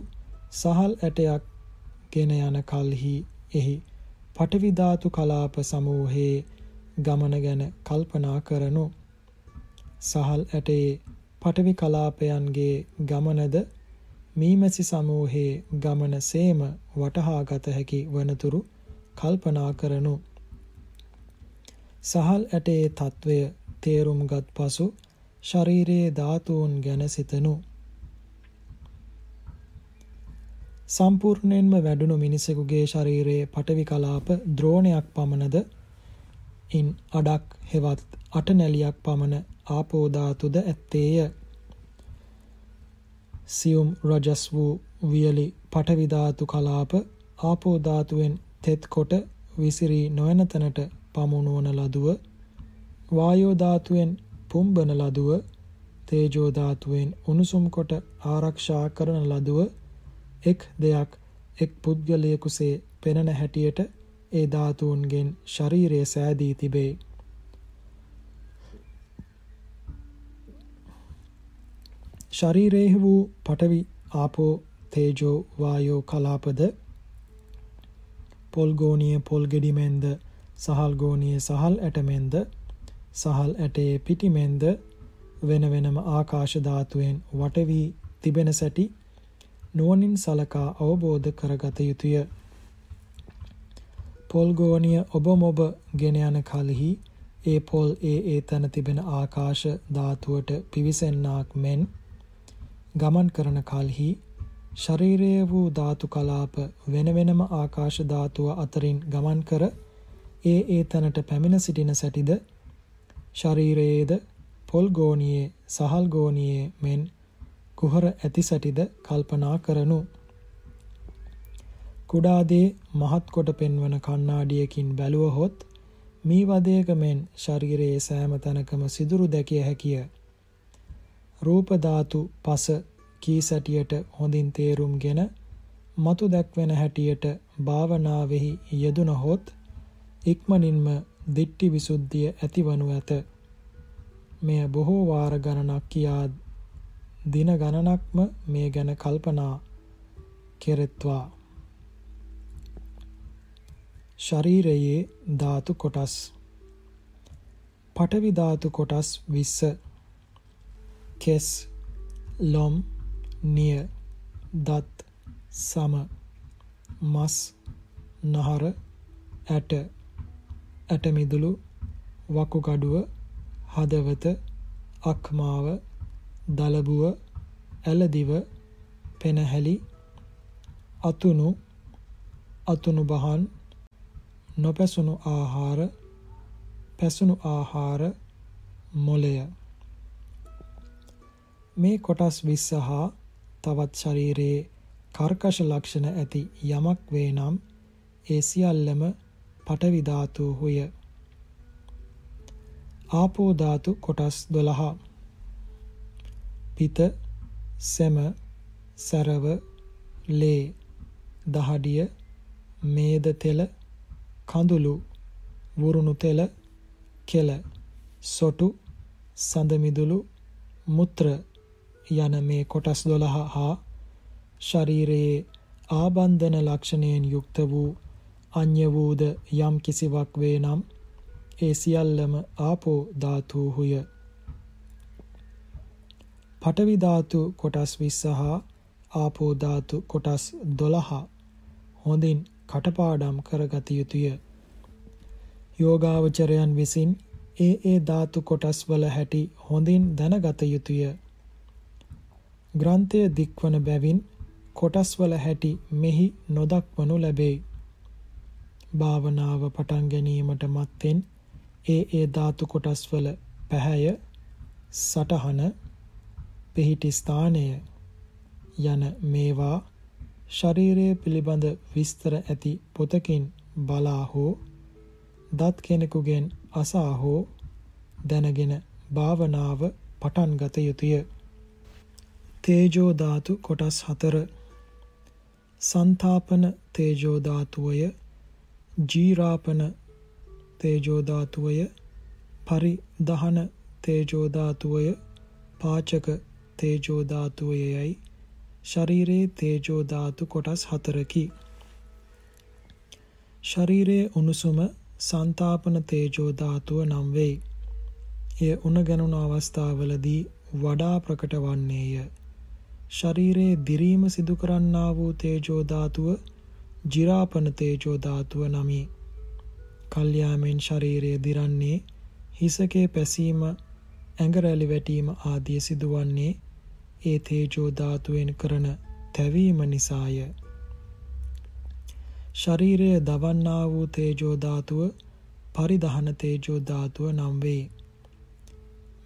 සහල් ඇටයක් ගෙන යන කල්හි එහි පටවි ධාතු කලාප සමූහයේ ගමන ගැන කල්පනා කරනු. සහල් ඇටේ පටවි කලාපයන්ගේ ගමනද මීමැසි සමූහයේ ගමන සේම වටහාගත හැකි වනතුරු කල්පනා කරනු. සහල් ඇටේ తත්වය තේරුම්ගත් පසු ශරීරයේ ධාතුන් ගැන සිතනු. සම්පූර්ණයෙන්ම වැඩුණු මිනිසෙකුගේ ශරීරයේ පටවි කලාප ද්‍රෝණයක් පමණද ඉන් අඩක් හෙවත් අටනැලියක් පමණ ආපෝ ධාතුද ඇත්තේය. සියුම් රජස් වූ වියලි පටවි ධාතු කලාප ආපෝ ධාතුවෙන් තෙත් කොට විසිරී නොයන තැනට පමුණුවන ලදුව වායෝ ධාතුවෙන් පුම්බන ලදුව තේජෝ ධාතුවෙන් උණුසුම් කොට ආරක්ෂා කරන ලදුව එක් දෙයක් එක් පුද්ගලයෙකුසේ පෙනෙන හැටියට ඒ ධාතුන්ගෙන් ශරීරය සෑදී තිබේ. ශරීරයේ වූ පඨවි ආපෝ තේජෝ වායෝ කලාපද පොල් ගෝණිය පොල් ගෙඩිමෙන්ද සහල් ගෝණිය සහල් ඇටමෙන්ද සහල් ඇටේ පිටිමෙන්ද වෙන වෙනම ආකාශ ධාතුවෙන් වට වී තිබෙන සැටි නුවණින් සලකා අවබෝධ කරගත යුතුය. පොල් ගෝණිය ඔබ මොබ ගෙන යන කලෙහි ඒ පොල් ඒ ඒ තන තිබෙන ආකාශ ධාතුවට පිවිසෙන්නාක් මෙන් ගමන් කරන කලෙහි ශරීරයේ වූ ධාතු කලාප වෙන වෙනම ආකාශ ධාතුව අතරින් ගමන් කර ඒ ඒ තැනට පැමිණ සිටින සැටිද ශරීරයේද පොල් ගෝණියේ සහල් ගෝණියේ මෙන් කුහර ඇති සැටිද කල්පනා කරනු කුඩා දේ මහත් කොට පෙන්වන කණ්ණාඩියකින් බැලුවහොත් මී වදයක මෙන් ශරීරයේ සෑම තැනකම සිදුරු දැකිය හැකිය රූප ධාතු පස කී සැටියට හොඳින් තේරුම්ගෙන මතු දැක්වෙන හැටියට භාවනාවෙහි යෙදුනහොත් ඉක්මනින්ම දිට්ටි විසුද්ධිය ඇතිවනු ඇත. මෙය බොහෝ වාර ගණනක් කියා දින ගණනක්ම මේ ගැන කල්පනා කෙරෙත්වා. ශරීරයේ ධාතු කොටස්. පඨවි ධාතු කොටස් 20 කෙස් ලොම් නිය දත් සම මස් නහර ඇට. ඇටමිදුළු වකුගඩුව හදවත අක්මාව දලබුව ඇලදිව පෙනහැලි අතුණු අතුණු බහන් නොපැසුණු ආහාර පැසුණු ආහාර මොලය මේ කොටස් 20 හා තවත් ශරීරයේ කර්කශ ලක්ෂණ ඇති යමක් වේ නම් ඒ සියල්ලම පඨවි ධාතුහුය. ආපෝ ධාතු කොටස් 12 පිත සෙම සරව ලේ දහඩිය මේද තෙල කඳුළු වුරුණු තෙල කෙල සොටු සඳ මිදුළු මුත්‍ර යන මේ කොටස් 12 හා ශරීරයේ ආබන්ධන ලක්ෂණයෙන් යුක්ත වූ අඤ්‍ය වූද යම් කිසිවක් වේ නම් ඒ සියල්ලම ආපෝ ධාතුහුය. පඨවි ධාතු කොටස් 20 හා ආපෝ ධාතු කොටස් 12 හොඳින් කටපාඩම් කරගත යුතුය. යෝගාවචරයන් විසින් ඒ ඒ ධාතු කොටස් වල හැටි හොඳින් දැනගත යුතුය. ග්‍රන්ථය දික්වන බැවින් කොටස්වල හැටි මෙහි නොදක්වනු ලැබේ. භාවනාව පටන් ගැනීමට මත්තෙන් ඒ ඒ ධාතු කොටස්වල පැහැය සටහන පිහිටි ස්ථානය යන මේවා ශරීරය පිළිබඳ විස්තර ඇති පොතකින් බලා හෝ දත් කෙනෙකුගෙන් අසා හෝ දැනගෙන භාවනාව පටන් ගත යුතුය. තේජෝ ධාතු කොටස් 4 සංතාපන තේජෝ ධාතුවය ජීරාපන තේජෝ ධාතුවය පරිදහන තේජෝ ධාතුවය පාචක තේජෝ ධාතුවයයි ශරීරයේ තේජෝ ධාතු කොටස් හතරකි. ශරීරයේ උණුසුම සංතාපන තේජෝ ධාතුව නම් වෙයි. එය උණ ගැනුණු අවස්ථාවලදී වඩා ප්‍රකට වන්නේය. ශරීරයේ දිරීම සිදු කරන්නා වූ තේජෝ ධාතුව ජිරාපන තේජෝ ධාතුව නමි. කල්යාමෙන් ශරීරය දිරන්නේ හිසකේ පැසීම ඇඟ රැලි වැටීම ආදිය සිදුවන්නේ ඒ තේජෝ ධාතුවෙන් කරන තැවීම නිසාය. ශරීරය දවන්නා වූ තේජෝ ධාතුව පරිදහන තේජෝ ධාතුව නම් වේ.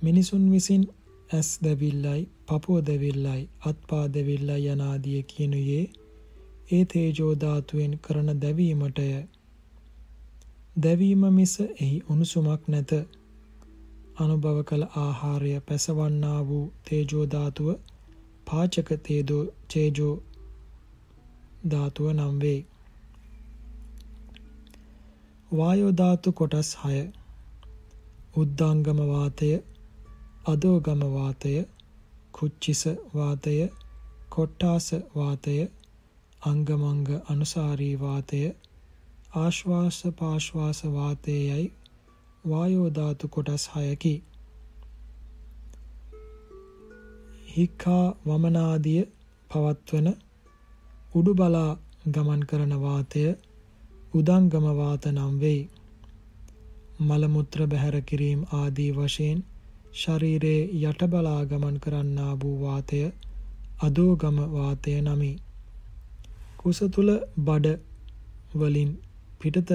මිනිසුන් විසින් ඇස් දැවිල්ලයි පපුව දැවිල්ලයි අත්පා දැවිල්ලයි යනාදිය කියනුයේ ඒ තේජෝ ධාතුවෙන් කරන දැවීමටය දැවීම මිස එහි උණුසුමක් නැත. අනුභව කළ ආහාරය පැසවන්නා වූ තේජෝ ධාතුව පාචක තේජෝ චේජෝ ධාතුව නම් වේ. වායෝ ධාතු කොටස් 6 උද්දාංගම වාතය අදෝගම වාතය කුච්චිස වාතය කොට්ටාස වාතය අංගමංග අනුසාරී වාතය ආශ්වාස පාශ්වාස වාතයයි වායෝ ධාතු කොටස් 6කි. හික්ඛා වමනාදිය පවත්වන උඩු බලා ගමන් කරන වාතය උදංගම වාත නම් වෙයි. මල මුත්‍ර බැහැර කිරීම ආදී වශයෙන් ශරීරයේ යට බලා ගමන් කරන්නා වූ වාතය අදෝගම වාතය නමි. කුස තුල බඩ වලින් පිටත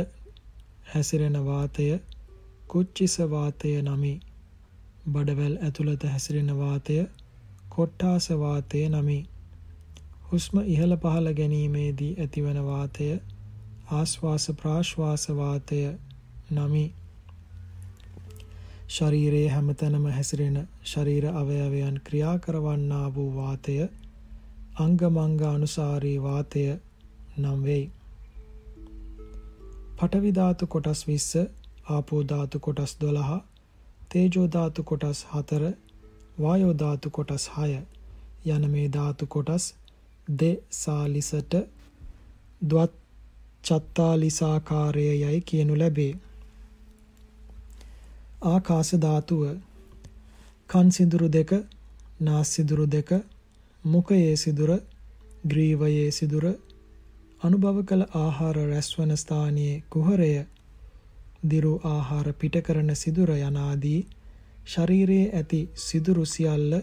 හැසිරෙන වාතය කුච්චිස වාතය නමි. බඩවැල් ඇතුළත හැසිරෙන වාතය කොට්ටාස වාතය නමි. හුස්ම ඉහළ පහළ ගැනීමේදී ඇතිවන වාතය ආශ්වාස ප්‍රාශ්වාස වාතය නමි. ශරීරයේ හැමතැනම හැසිරෙන ශරීර අවයවයන් ක්‍රියා කරවන්නා වූ වාතය අංගමංග අනුසාරී වාතය නම් වෙයි. පඨවි ධාතු කොටස් 20, ආපෝ ධාතු කොටස් 12, තේජෝ ධාතු කොටස් 4, වායෝ ධාතු කොටස් 6 යන මේ ධාතු කොටස් දෙසාලිසට ද්වත් චත්තාලිසාකාරයයි කියනු ලැබේ. ආකාශ ධාතුව කන් සිදුරු දෙක, නාස් සිදුරු දෙක, මුඛයේ සිදුර, ග්‍රීවයේ සිදුර, අනුභව කළ ආහාර රැස්වන ස්ථානයේ කුහරය දිරු ආහාර පිට කරන සිදුර යනාදී ශරීරයේ ඇති සිදුරු සියල්ල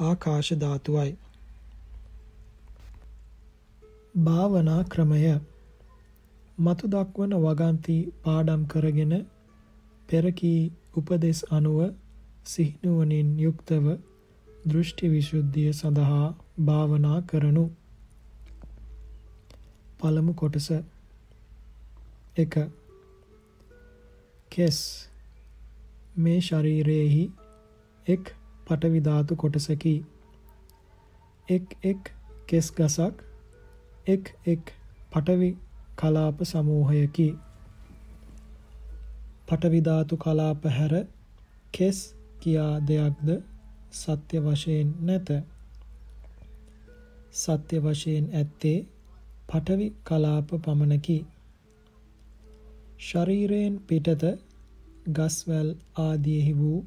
ආකාශ ධාතුවයි. භාවනා ක්‍රමය මතු දක්වන වගන්ති පාඩම් කරගෙන පෙරකී උපදෙස් අනුව සිහිනුවණින් යුක්තව දෘෂ්ටි විසුද්ධිය සඳහා භාවනා කරනු පළමු කොටස 1 කෙස්. මේ ශරීරයේහි එක් පටවි ධාතු කොටසකි. එක් එක් කෙස් ගසක් එක් එක් පටවි කලාප සමූහයකි. පටවි ධාතු කලාප හැර කෙස් කියා දෙයක්ද? සත්‍ය වශයෙන් නැත. සත්‍ය වශයෙන් ඇත්තේ පඨවි කලාප පමණකි. ශරීරයෙන් පිටත ගස්වැල් ආදීෙහි වූ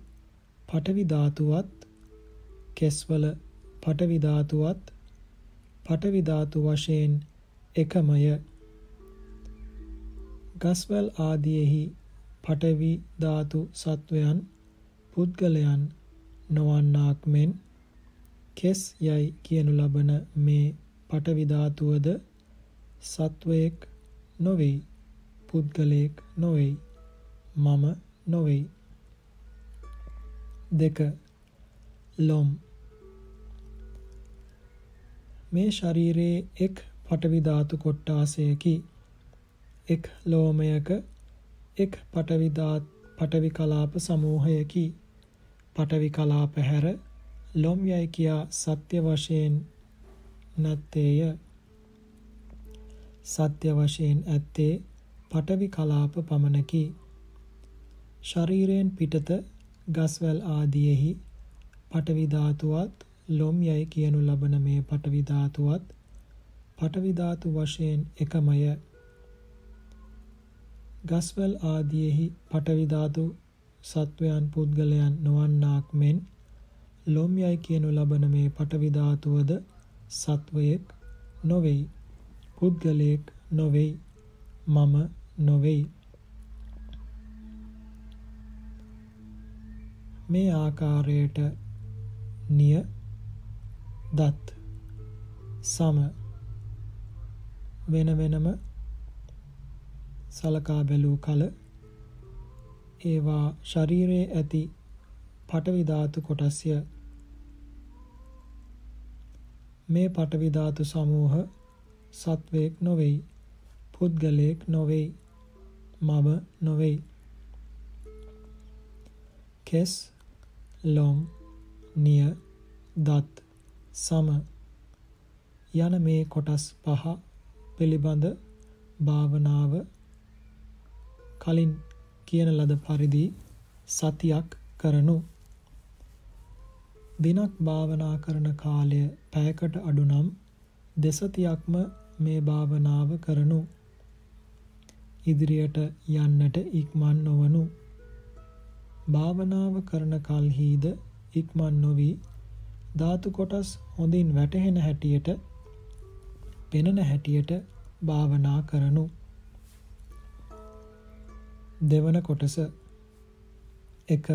පඨවි ධාතුවත් කෙස්වල පඨවි ධාතුවත් පඨවි ධාතු වශයෙන් එකමය. ගස්වැල් ආදීෙහි පඨවි ධාතු සත්වයන් පුද්ගලයන් නොවන්නාක් මෙන් කෙස් යයි කියනු ලබන මේ පඨවි ධාතුවද සත්වයෙක් නොවෙයි පුද්ගලයෙක් නොවෙයි. මම නොවෙයි. දෙක ලොම්. මේ ශරීරයේ එක් පටවි ධාතු කොට්ටාසයකි එක් ලෝමයක එක් පටවි ධාත් පටවි කලාප සමූහයකි. පටවි කලාප හැර ලොම් යයි කියා සත්‍ය වශයෙන් නැත්තේය. සත්‍ය වශයෙන් ඇත්තේ පටවි කලාප පමණකි. ශරීරයෙන් පිටත ගස්වැල් ආදියෙහි පටවි ධාතුවත් ලොම් යයි කියනු ලබන මේ පටවි ධාතුවත් පටවි ධාතු වශයෙන් එකමය. ගස්වැල් ආදියෙහි පටවි ධාතු සත්වයන් පුද්ගලයන් නොවන්නාක් මෙන් ලොම් යයි කියනු ලබන මේ පටවි ධාතුවද සත්වයෙක් නොවේයි. පුද්ගලයෙක් නොවෙයි මම නොවෙයි. මේ ආකාරයට නිය දත් සම වෙන වෙනම සලකා බැලූ කල ඒවා ශරීරයේ ඇති පටවි ධාතු කොටස්ය. මේ පටවි ධාතු සමූහ සත්වයෙක් නොවෙයි පුද්ගලයෙක් නොවෙයි. මම නොවෙයි. කෙස් ලොම් නිය දත් සම යන මේ කොටස් පහ පිළිබඳ භාවනාව කලින් කියන ලද පරිදි සතියක් කරනු දිනක් භාවනා කරන කාලය පැයකට අඩු නම් දෙසතියක්ම මේ භාවනාව කරනු ඉදිරියට යන්නට ඉක්මන් නොවනු. භාවනාව කරන කල්හිද ඉක්මන් නොවි. ධාතු කොටස් හොඳින් වැටහෙන හැටියට පෙනෙන හැටියට භාවනා කරනු. දෙවන කොටස එක.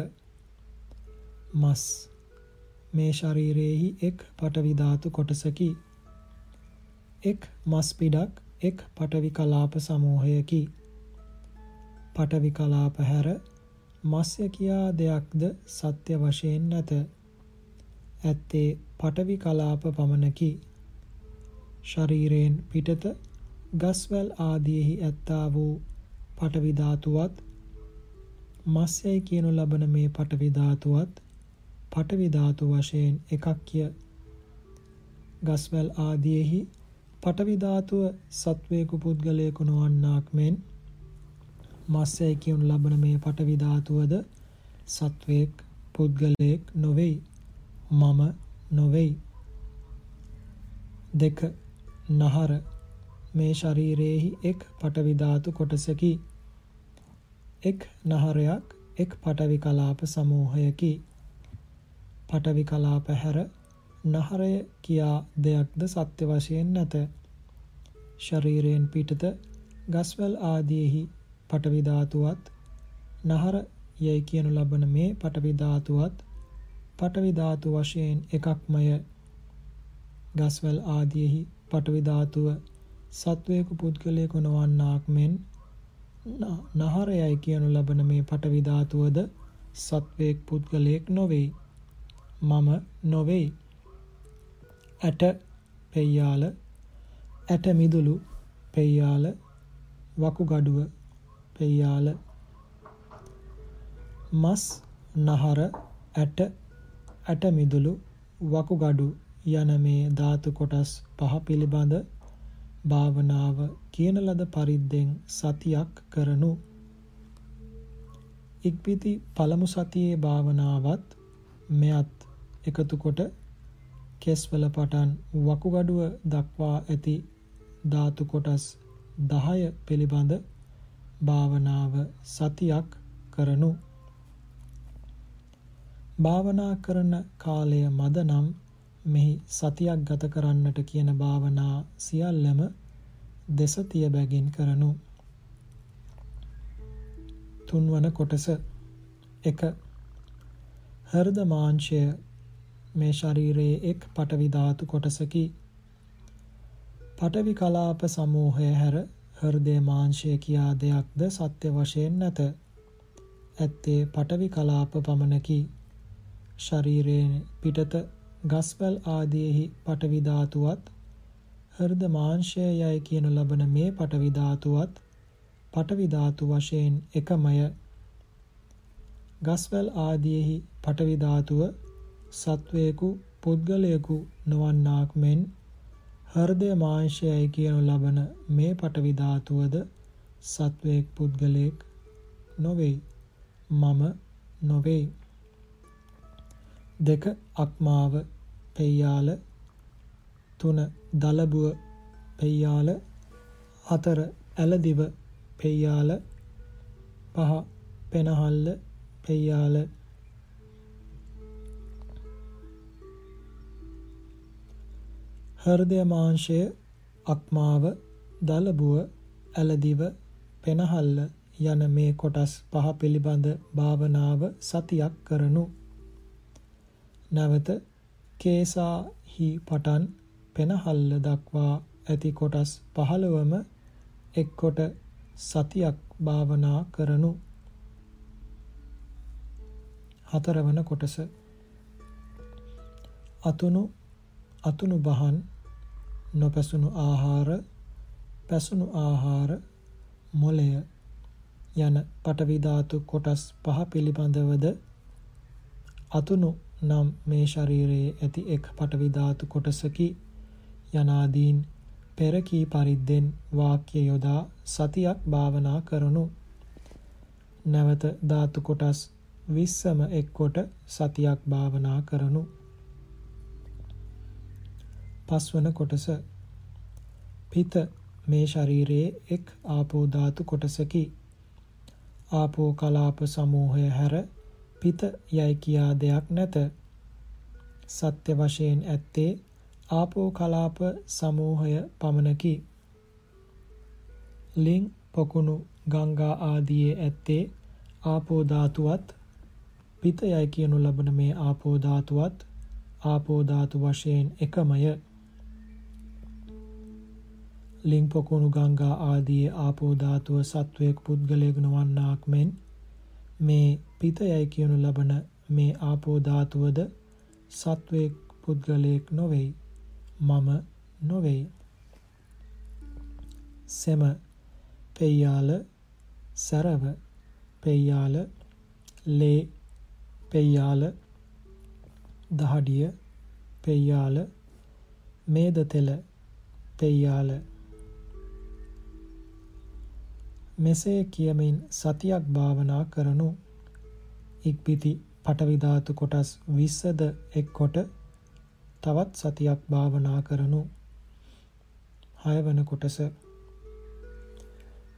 මස්. මේ ශරීරයෙහි එක් පටවි ධාතු කොටසකි. එක් මස් පිඩක් එක් පටවි කලාප සමූහයකි. පටවි කලාප හැර මස්ය කියා දෙයක්ද සත්‍ය වශයෙන් නැත. ඇත්තේ පටවි කලාප පමණකි. ශරීරයෙන් පිටත ගස්වැල් ආදියෙහි ඇත්තා වූ පටවි ධාතුවත් මස්යයි කියනු ලබන මේ පටවි ධාතුවත් පටවි ධාතු වශයෙන් එකක්ය. ගස්වැල් ආදියෙහි පටවි ධාතුව සත්වේකු පුද්ගලයෙකු නොවන්නාක් මෙන් මස්සයි කියනු ලබන මේ පටවි ධාතුවද සත්වයක් පුද්ගලයෙක් නොවේයි මම නොවේයි. දෙක නහර. මේ ශරීරයේහි එක් පටවි ධාතු කොටසකි. එක් නහරයක් එක් පටවි කලාප සමූහයකි. පටවි කලාප හැර නහරය කියා දෙයක්ද සත්‍ය වශයෙන් නැත. ශරීරයෙන් පිටත ගස්වැල් ආදීෙහි පටවි ධාතුවත් නහර යයි කියනු ලබන මේ පටවි ධාතුවත් පටවි ධාතු වශයෙන් එකක්මය. ගස්වැල් ආදීෙහි පටවි ධාතුව සත්වයක පුද්ගලයෙකු නොවන්නාක් මෙන් නහර යයි කියනු ලබන මේ පටවි ධාතුවද සත්වයෙක් පුද්ගලයෙක් නොවේයි. මම නොවේයි. ඇට පෙයාල ඇට මිදුළු පෙයාල වකුගඩුව පෙయ్యాල මස් නහර ඇට ඇට මිදුළු වකුගඩු යන මේ ධාතු කොටස් පහ පිළිබඳ භාවනාව කියන ලද පරිද්දෙන් සතියක් කරනු. ඉක්බිති පළමු සතියේ භාවනාවත් මෙයත් එකතු කොට කෙස්වල පටන් වකුගඩුව දක්වා ඇති ධාතු කොටස් 10 පිළිබඳ භාවනාව සතියක් කරනු. භාවනා කරන කාලය මද නම් මෙහි සතියක් ගත කරන්නට කියන භාවනා සියල්ලම දෙසතිය බැගින් කරනු. තුන්වන කොටස 1 හෘද මාංශය මේ ශරීරයේ එක් පටවි ධාතු කොටසකි. පටවි කලාප සමූහය හැර හෘදය මාංශය කියා දෙයක්ද සත්‍ය වශයෙන් නැත. ඇත්තේ පටවි කලාප පමණකි. ශරීරයෙන් පිටත ගස්වැල් ආදීෙහි පටවි ධාතුවත් හෘද මාංශය යයි කියනු ලබන මේ පටවි ධාතුවත් පටවි ධාතු වශයෙන් එකමය. ගස්වැල් ආදීෙහි පටවි ධාතුව සත්වයෙකු පුද්ගලයෙකු නොවන්නාක් මෙන් හෘදය මාංශයයි කියනු ලබන මේ පටවි ධාතුවද සත්වයක් පුද්ගලයෙක් නොවේ. මම නොවේ. දෙක අක්මාව පෙයාල තුන දලබුව පෙයාල හතර ඇලදිව පෙයාල පහ පෙනහල්ල පෙයාල හෘදය මාංශය අක්මාව දලබුව ඇලදිව පෙනහල්ල යන මේ කොටස් පහ පිළිබඳ භාවනාව සතියක් කරනු. නැවත කේසාහි පටන් පෙනහල්ල දක්වා ඇති කොටස් 15ම එක් කොට සතියක් භාවනා කරනු. හතරවන කොටස. අතුණු අතුණු බහන් නොපැසුණු ආහාර පැසුණු ආහාර මොලය යන පටවි ධාතු කොටස් පහ පිළිබඳවද අතුණු නම් මේ ශරීරයේ ඇති එක් පටවි ධාතු කොටසකි. යනාදීන් පෙර කී පරිද්දෙන් වාක්‍ය යොදා සතියක් භාවනා කරනු. නැවත ධාතු කොටස් 20ම එක්කොට සතියක් භාවනා කරනු. පස්වන කොටස පිත මේ ශරීරයේ එක් ආපෝ ධාතු කොටසකි. ආපෝ කලාප සමූහය හැර පිත යයි කියා දෙයක් නැත. සත්‍ය වශයෙන් ඇත්තේ ආපෝ කලාප සමූහය පමණකි. ලිං පොකුණු ගංගා ආදියේ ඇත්තේ ආපෝ ධාතුවත් පිත යයි කියනු ලබන මේ ආපෝ ධාතුවත් ආපෝ ධාතු වශයෙන් එකමය. ලිං පොකුණු ගංගා ආදී ආපෝ ධාතුව සත්වයක් පුද්ගලයෙක් නොවන්නාක් මෙන් මේ පිතයයි කියනු ලබන මේ ආපෝ ධාතුවද සත්වයක් පුද්ගලයෙක් නොවේයි මම නොවේයි. සෙම පෙය්‍යාල සරව පෙය්‍යාල ලේ පෙය්‍යාල දහඩිය පෙය්‍යාල මේද තෙල පෙය්‍යාල මෙසේ කියමින් සතියක් භාවනා කරනු ඉක්පිති පටවි ධාතු කොටස් 20ද එක්කොට තවත් සතියක් භාවනා කරනු. හයවන කොටස.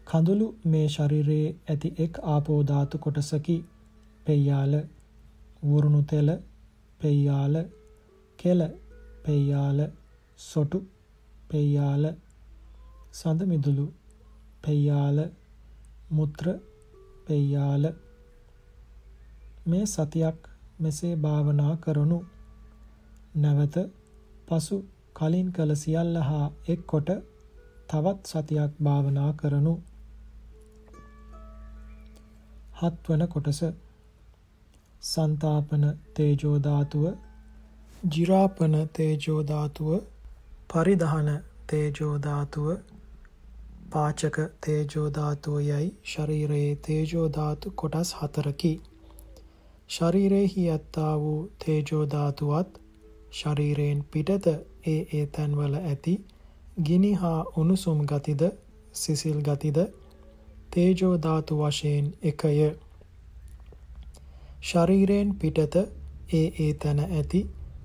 කඳුළු මේ ශරීරයේ ඇති එක් ආපෝ ධාතු කොටසකි. පෙය්‍යාල වුරුණු තෙල පෙය්‍යාල කෙල පෙය්‍යාල සොටු පෙය්‍යාල සඳ මිදුළු පෙය්‍යාල මුත්‍ර පෙය්‍යාල මේ සතියක් මෙසේ භාවනා කරනු නැවත පසු කලින් කළ සියල්ල හා එක් කොට තවත් සතියක් භාවනා කරනු හත්වන කොටස. සන්තාපන තේජෝ ධාතුව ජිරාපන තේජෝ ධාතුව පරිධාන තේජෝ ධාතුව පාචක තේජෝ ධාතුව යයි ශරීරයේ තේජෝ ධාතු කොටස් හතරකි. ශරීරයෙහි ඇත්තා වූ තේජෝ ධාතුවත් ශරීරයෙන් පිටත ඒ ඒ තැන්වල ඇති ගිනි හා උණුසුම් ගතිද සිසිල් ගතිද තේජෝ ධාතු වශයෙන් එකය. ශරීරයෙන් පිටත ඒ ඒ තැන ඇති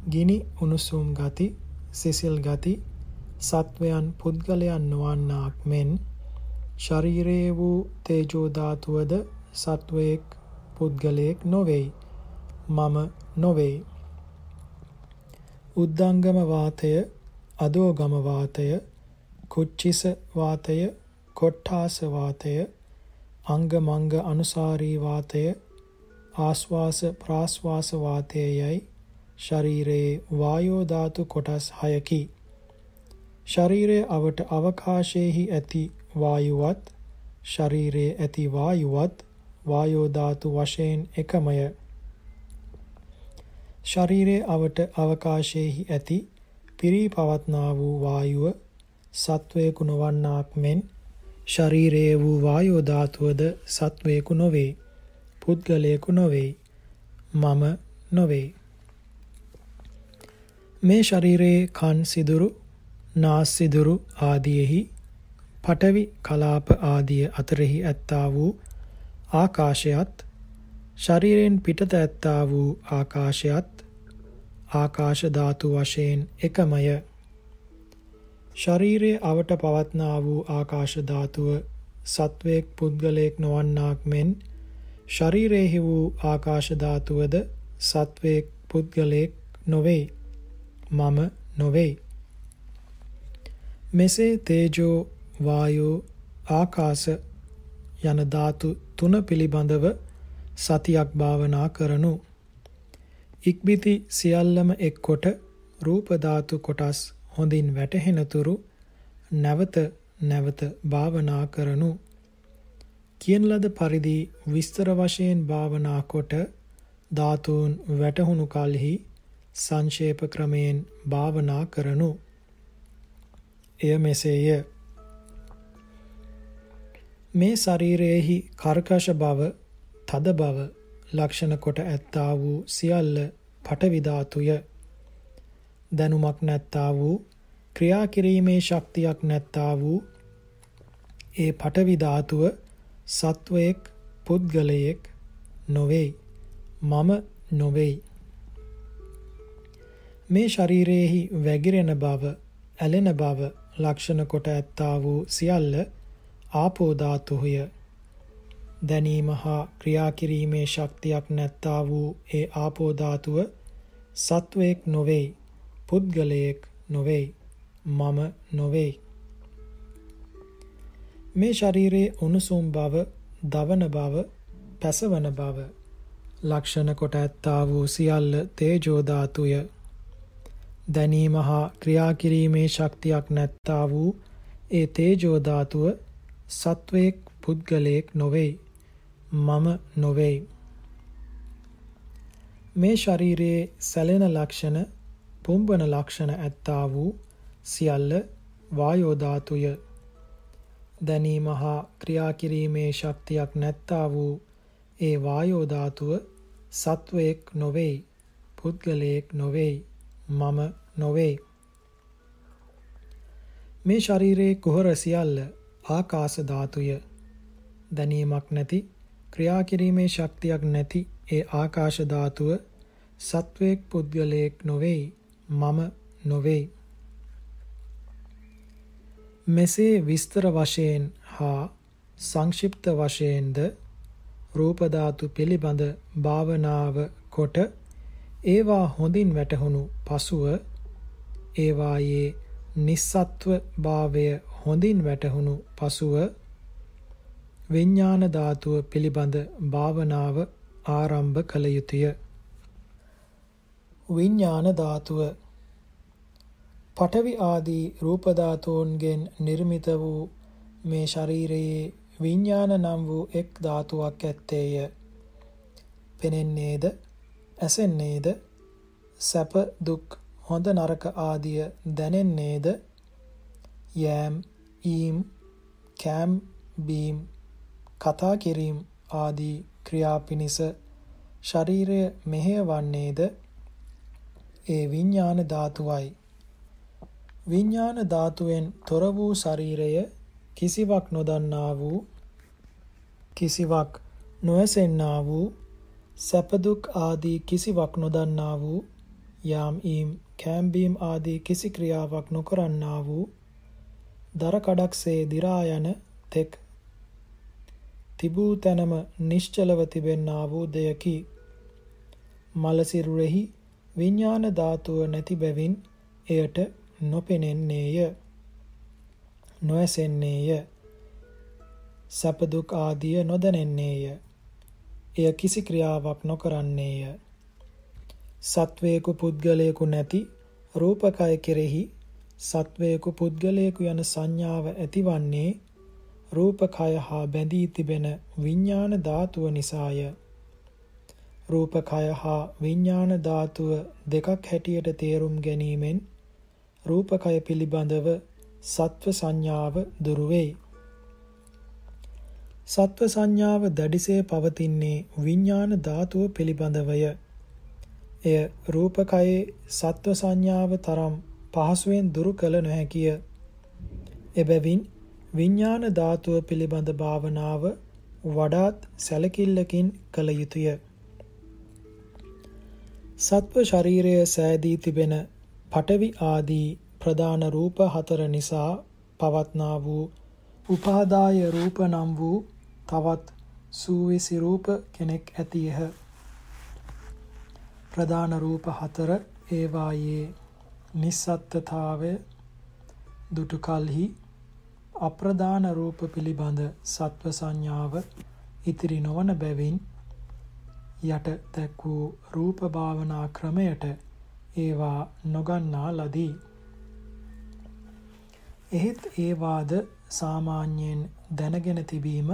ගිනි උණුසුම් ගති සිසිල් ගති සත්වයන් පුද්ගලයන් නොවන්නාක් මෙන් ශරීරයේ වූ තේජෝ ධාතුවද සත්වයෙක් පුද්ගලයෙක් නොවේයි. මම නොවේයි. උද්දංගම වාතය අදෝගම වාතය කුච්චිස වාතය කොට්ඨාස වාතය අංග මංග අනුසාරී වාතය ආස්වාස ප්‍රාස්වාස වාතයයි ශරීරයේ වායෝ ධාතු කොටස් 6කි ශරීරයේ අවට අවකාශයේහි ඇති වායුවත් ශරීරයේ ඇති වායුවත් වායෝ ධාතු වශයෙන් එකමය. ශරීරයේ අවට අවකාශයේහි ඇති පිරී පවත්නා වූ වායුව සත්වයකු නොවන්නාක් මෙන් ශරීරයේ වූ වායෝ ධාතුවද සත්වයකු නොවේ. පුද්ගලයෙකු නොවේ. මම නොවේ. මේ ශරීරයේ කන් සිදුරු නාස්සිදුරු ආදියෙහි පටවි කලාප ආදිය අතරෙහි ඇත්තා වූ ආකාශයත් ශරීරයෙන් පිටත ඇත්තා වූ ආකාශයත් ආකාශ ධාතු වශයෙන් එකමය. ශරීරයේ අවට පවත්නා වූ ආකාශ ධාතුව සත්වයක් පුද්ගලයෙක් නොවන්නාක් මෙන් ශරීරයෙහි වූ ආකාශ ධාතුවද සත්වයක් පුද්ගලයෙක් නොවේ. මම නොවේ. මෙසේ තේජෝ වායෝ ආකාශ යන ධාතු තුන පිළිබඳව සතියක් භාවනා කරනු. ඉක්බිති සියල්ලම එක්කොට රූප ධාතු කොටස් හොඳින් වැටහෙනතුරු නැවත නැවත භාවනා කරනු. කියන ලද පරිදි විස්තර වශයෙන් භාවනා කොට ධාතුන් වැටහුණු කලෙහි සංක්ෂේප ක්‍රමයෙන් භාවනා කරනු. එය මෙසේය. මේ ශරීරයේහි කර්කශ බව, තද බව ලක්ෂණ කොට ඇත්තා වූ සියල්ල පඨවි ධාතුය. දැනුමක් නැත්තා වූ ක්‍රියා කිරීමේ ශක්තියක් නැත්තා වූ ඒ පඨවි ධාතුව සත්වයෙක් පුද්ගලයෙක් නොවේයි. මම නොවේයි. මේ ශරීරයේහි වැగిරෙන බව, ඇලෙන බව ලක්ෂණ කොට ඇත්තා වූ සියල්ල ආපෝ ධාතුය. දැනීම හා ක්‍රියා කිරීමේ ශක්තියක් නැත්තා වූ ඒ ආපෝ ධාතුව සත්වයක් නොවේයි. පුද්ගලයෙක් නොවේයි. මම නොවේයි. මේ ශරීරයේ උණුසුම් බව, දවන බව, පැසවන බව ලක්ෂණ කොට ඇත්තා වූ සියල්ල තේජෝ ධාතුය. දැනීම හා ක්‍රියා කිරීමේ ශක්තියක් නැත්තා වූ ඒ තේජෝ ධාතුව සත්වයක් පුද්ගලයෙක් නොවේයි. මම නොවේයි. මේ ශරීරයේ සැලෙන ලක්ෂණ, පුම්බන ලක්ෂණ ඇත්තා වූ සියල්ල වායෝ ධාතුය. දැනීම හා ක්‍රියා කිරීමේ ශක්තියක් නැත්තා වූ ඒ වායෝ ධාතුව සත්වයක් නොවේයි පුද්ගලයෙක් නොවේයි මම නොවේයි මේ ශරීරයේ කුහර සියල්ල ආකාශ ධාතුය. දැනීමක් නැති ක්‍රියා කිරීමේ ශක්තියක් නැති ඒ ආකාශ ධාතුව සත්වයක් පුද්ගලයෙක් නොවේයි මම නොවේයි මෙසේ විස්තර වශයෙන් හා සංක්ෂිප්ත වශයෙන්ද රූප ධාතු පිළිබඳ භාවනාව කොට ඒවා හොඳින් වැටහුණු පසුව ඒවායේ නිස්සත්ව භාවය හොඳින් වැටහුණු පසුව විඥාන ධාතුව පිළිබඳ භාවනාව ආරම්භ කළ යුතුය. විඥාන ධාතුව පඨවි ආදී රූප ධාතුන්ගෙන් නිර්මිත වූ මේ ශරීරයේ විඥාන නම් වූ එක් ධාතුවක් ඇත්තේය. පෙනෙන්නේද, ඇසෙන්නේද, සැප දුක් හොඳ නරක ආදිය දැනෙන්නේද, යෑම්, ඊම්, කෑම්, බීම්, කතා කිරීම ආදී ක්‍රියා පිනිස ශරීරය මෙහෙයවන්නේද? ඒ විඥාන ධාතුවයි. විඥාන ධාතුවෙන් තොර වූ ශරීරය කිසිවක් නොදන්නා වූ කිසිවක් නොඇසෙන්නා වූ සැප දුක් ආදී කිසිවක් නොදන්නා වූ යාම් ඊම් කැම්බීම් ආදී කිසි ක්‍රියාවක් නොකරන්නා වූ දර කඩක්සේ දි รา යන තෙක් තිබූ තැනම නිශ්චලව තිබෙන්නා වූ දෙයකි මලසිරුරෙහි විඥාන ධාතුව නැති බැවින් එයට නොපෙනෙන්නේය නොඇසෙන්නේය. සැප දුක් ආදිය නොදැනෙන්නේය. එය කිසි ක්‍රියාවක් නොකරන්නේය. සත්වේකු පුද්ගලයෙකු නැති රූපකය කෙරෙහි සත්වේකු පුද්ගලයෙකු යන සංඥාව ඇතිවන්නේ රූපකය හා බැඳී තිබෙන විඥාන ධාතුව නිසාය. රූපකය හා විඥාන ධාතුව දෙකක් හැටියට තේරුම් ගැනීමෙන් රූපකය පිළිබඳව සත්ව සංඥාව දුරු වෙයි. සත්ව සංඥාව දැඩිසේ පවතින්නේ විඥාන ධාතුව පිළිබඳවය. එය රූපකයේ සත්ව සංඥාව තරම් පහසුවෙන් දුරු කළ නොහැකිය. එබැවින් විඥාන ධාතුව පිළිබඳ භාවනාව වඩාත් සැලකිල්ලකින් කළ යුතුය. සත්ව ශරීරය සෑදී තිබෙන පටවි ආදී ප්‍රධාන රූප හතර නිසා පවත්නා වූ උපාදාය රූප නම් වූ තවත් සූවිසි රූප කෙනෙක් ඇතියහ. ප්‍රධාන රූප හතර ඒවායේ නිස්සත්තතාවය දුටු කලෙහි අප්‍රධාන රූප පිළිබඳ සත්ව සංඥාව ඉතිරි නොවන බැවින් යට දැක් වූ රූප භාවනා ක්‍රමයට ඒවා නොගන්නා ලදී. එහෙත් ඒ වාද සාමාන්‍යයෙන් දැනගෙන තිබීම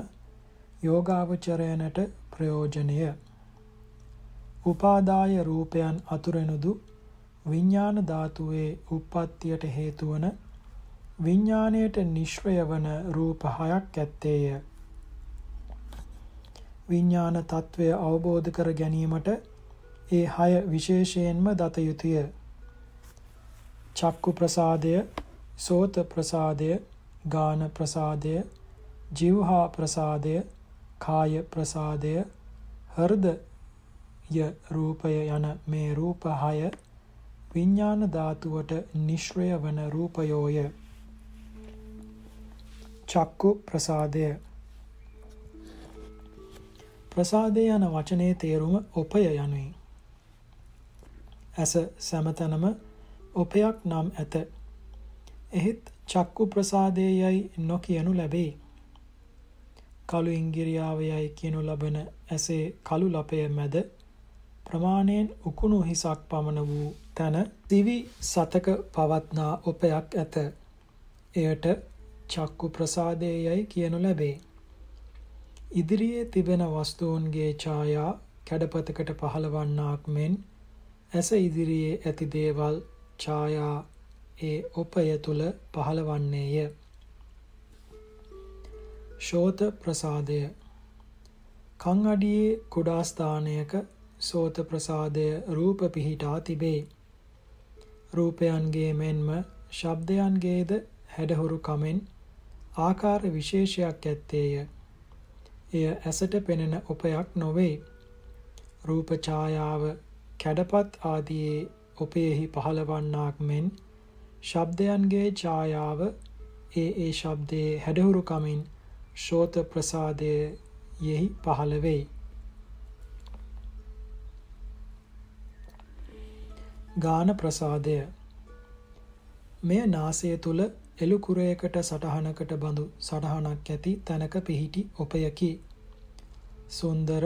යෝගාවචරයනට ප්‍රයෝජනය. උපාදාය රූපයන් අතුරෙනුදු විඥාන ධාතුවේ උප්පත්තියට හේතු වන විඥාණයට නිෂ්ක්‍රය වන රූප හයක් ඇත්තේය. විඥාන తත්වය අවබෝධ කර ගැනීමට ඒ හය විශේෂයෙන්ම දත යුතුය. චක්කු ප්‍රසාදය, සෝත ප්‍රසාදය, ගාන ප්‍රසාදය, જીවහා ප්‍රසාදය, කාය ප්‍රසාදය, හෘදය රූපය යන මේ රූප හය විඥාන ධාතුවට නිශ්‍රය වන රූපයෝය. චක්කු ප්‍රසාදය ප්‍රසාදය යන වචනේ තේරුම ඔපය යනුයි. ඇස සෑමතැනම ඔපයක් නම් ඇත. එහෙත් චක්කු ප්‍රසාදයයි නොකියනු ලැබේ. කළු ඉංගිරියාවයයි කියනු ලබන ඇසේ කළු ලපය මැද ප්‍රමාණයෙන් උකුණු හිසක් පමණ වූ තැන දිවි සතක පවත්නා ඔපයක් ඇත. එයට චක්කු ප්‍රසාදයයි කියනු ලැබේ. ඉදිරියේ තිබෙන වස්තුන්ගේ ඡායා කැඩපතකට පහළවන්නාක් මෙන් ඇස ඉදිරියේ ඇති දේවල් ඡායා ඒ ඔපය තුල පහළවන්නේය. ශෝත ප්‍රසාදය කං අඩියේ කුඩා ස්ථානයක සෝත ප්‍රසාදය රූප පිහිටා තිබේ. රූපයන්ගේ මෙන්ම ශබ්දයන්ගේද හැඩහුරු කමෙන් ආකාර විශේෂයක් ඇත්තේය. එය ඇසට පෙනෙන උපයක් නොවේ. රූප ඡායාව කැඩපත් ආදියේ උපයෙහි පහළවන්නාක් මෙන් ශබ්දයන්ගේ ඡායාව ඒ ඒ ශබ්දයේ හැඩහුරු කමින් ශෝත ප්‍රසාදයේ යෙහි පහළ වෙයි. ගාන ප්‍රසාදය මෙය නාසය තුල එළු කුරයකට සටහනකට බඳු සටහනක් ඇති තැනක පිහිටි ඔපයකි. සුන්දර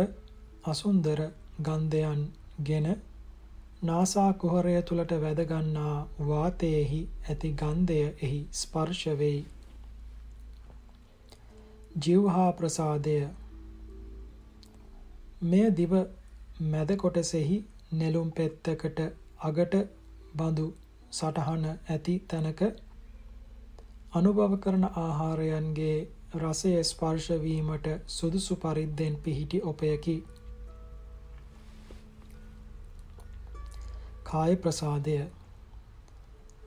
අසුන්දර ගන්ධයන් ගෙන නාසා කුහරය තුලට වැද ගන්නා වාතයේහි ඇති ගන්ධය එහි ස්පර්ශ වෙයි. ජීවහා ප්‍රසාදය මෙය දිව මැද කොටසෙහි නෙළුම් පෙත්තකට අගට බඳු සටහන ඇති තැනක අනුභව කරන ආහාරයන්ගේ රසය ස්පර්ශ වීමට සුදුසු පරිද්දෙන් පිහිටි ඔපයකි. කාය ප්‍රසාදය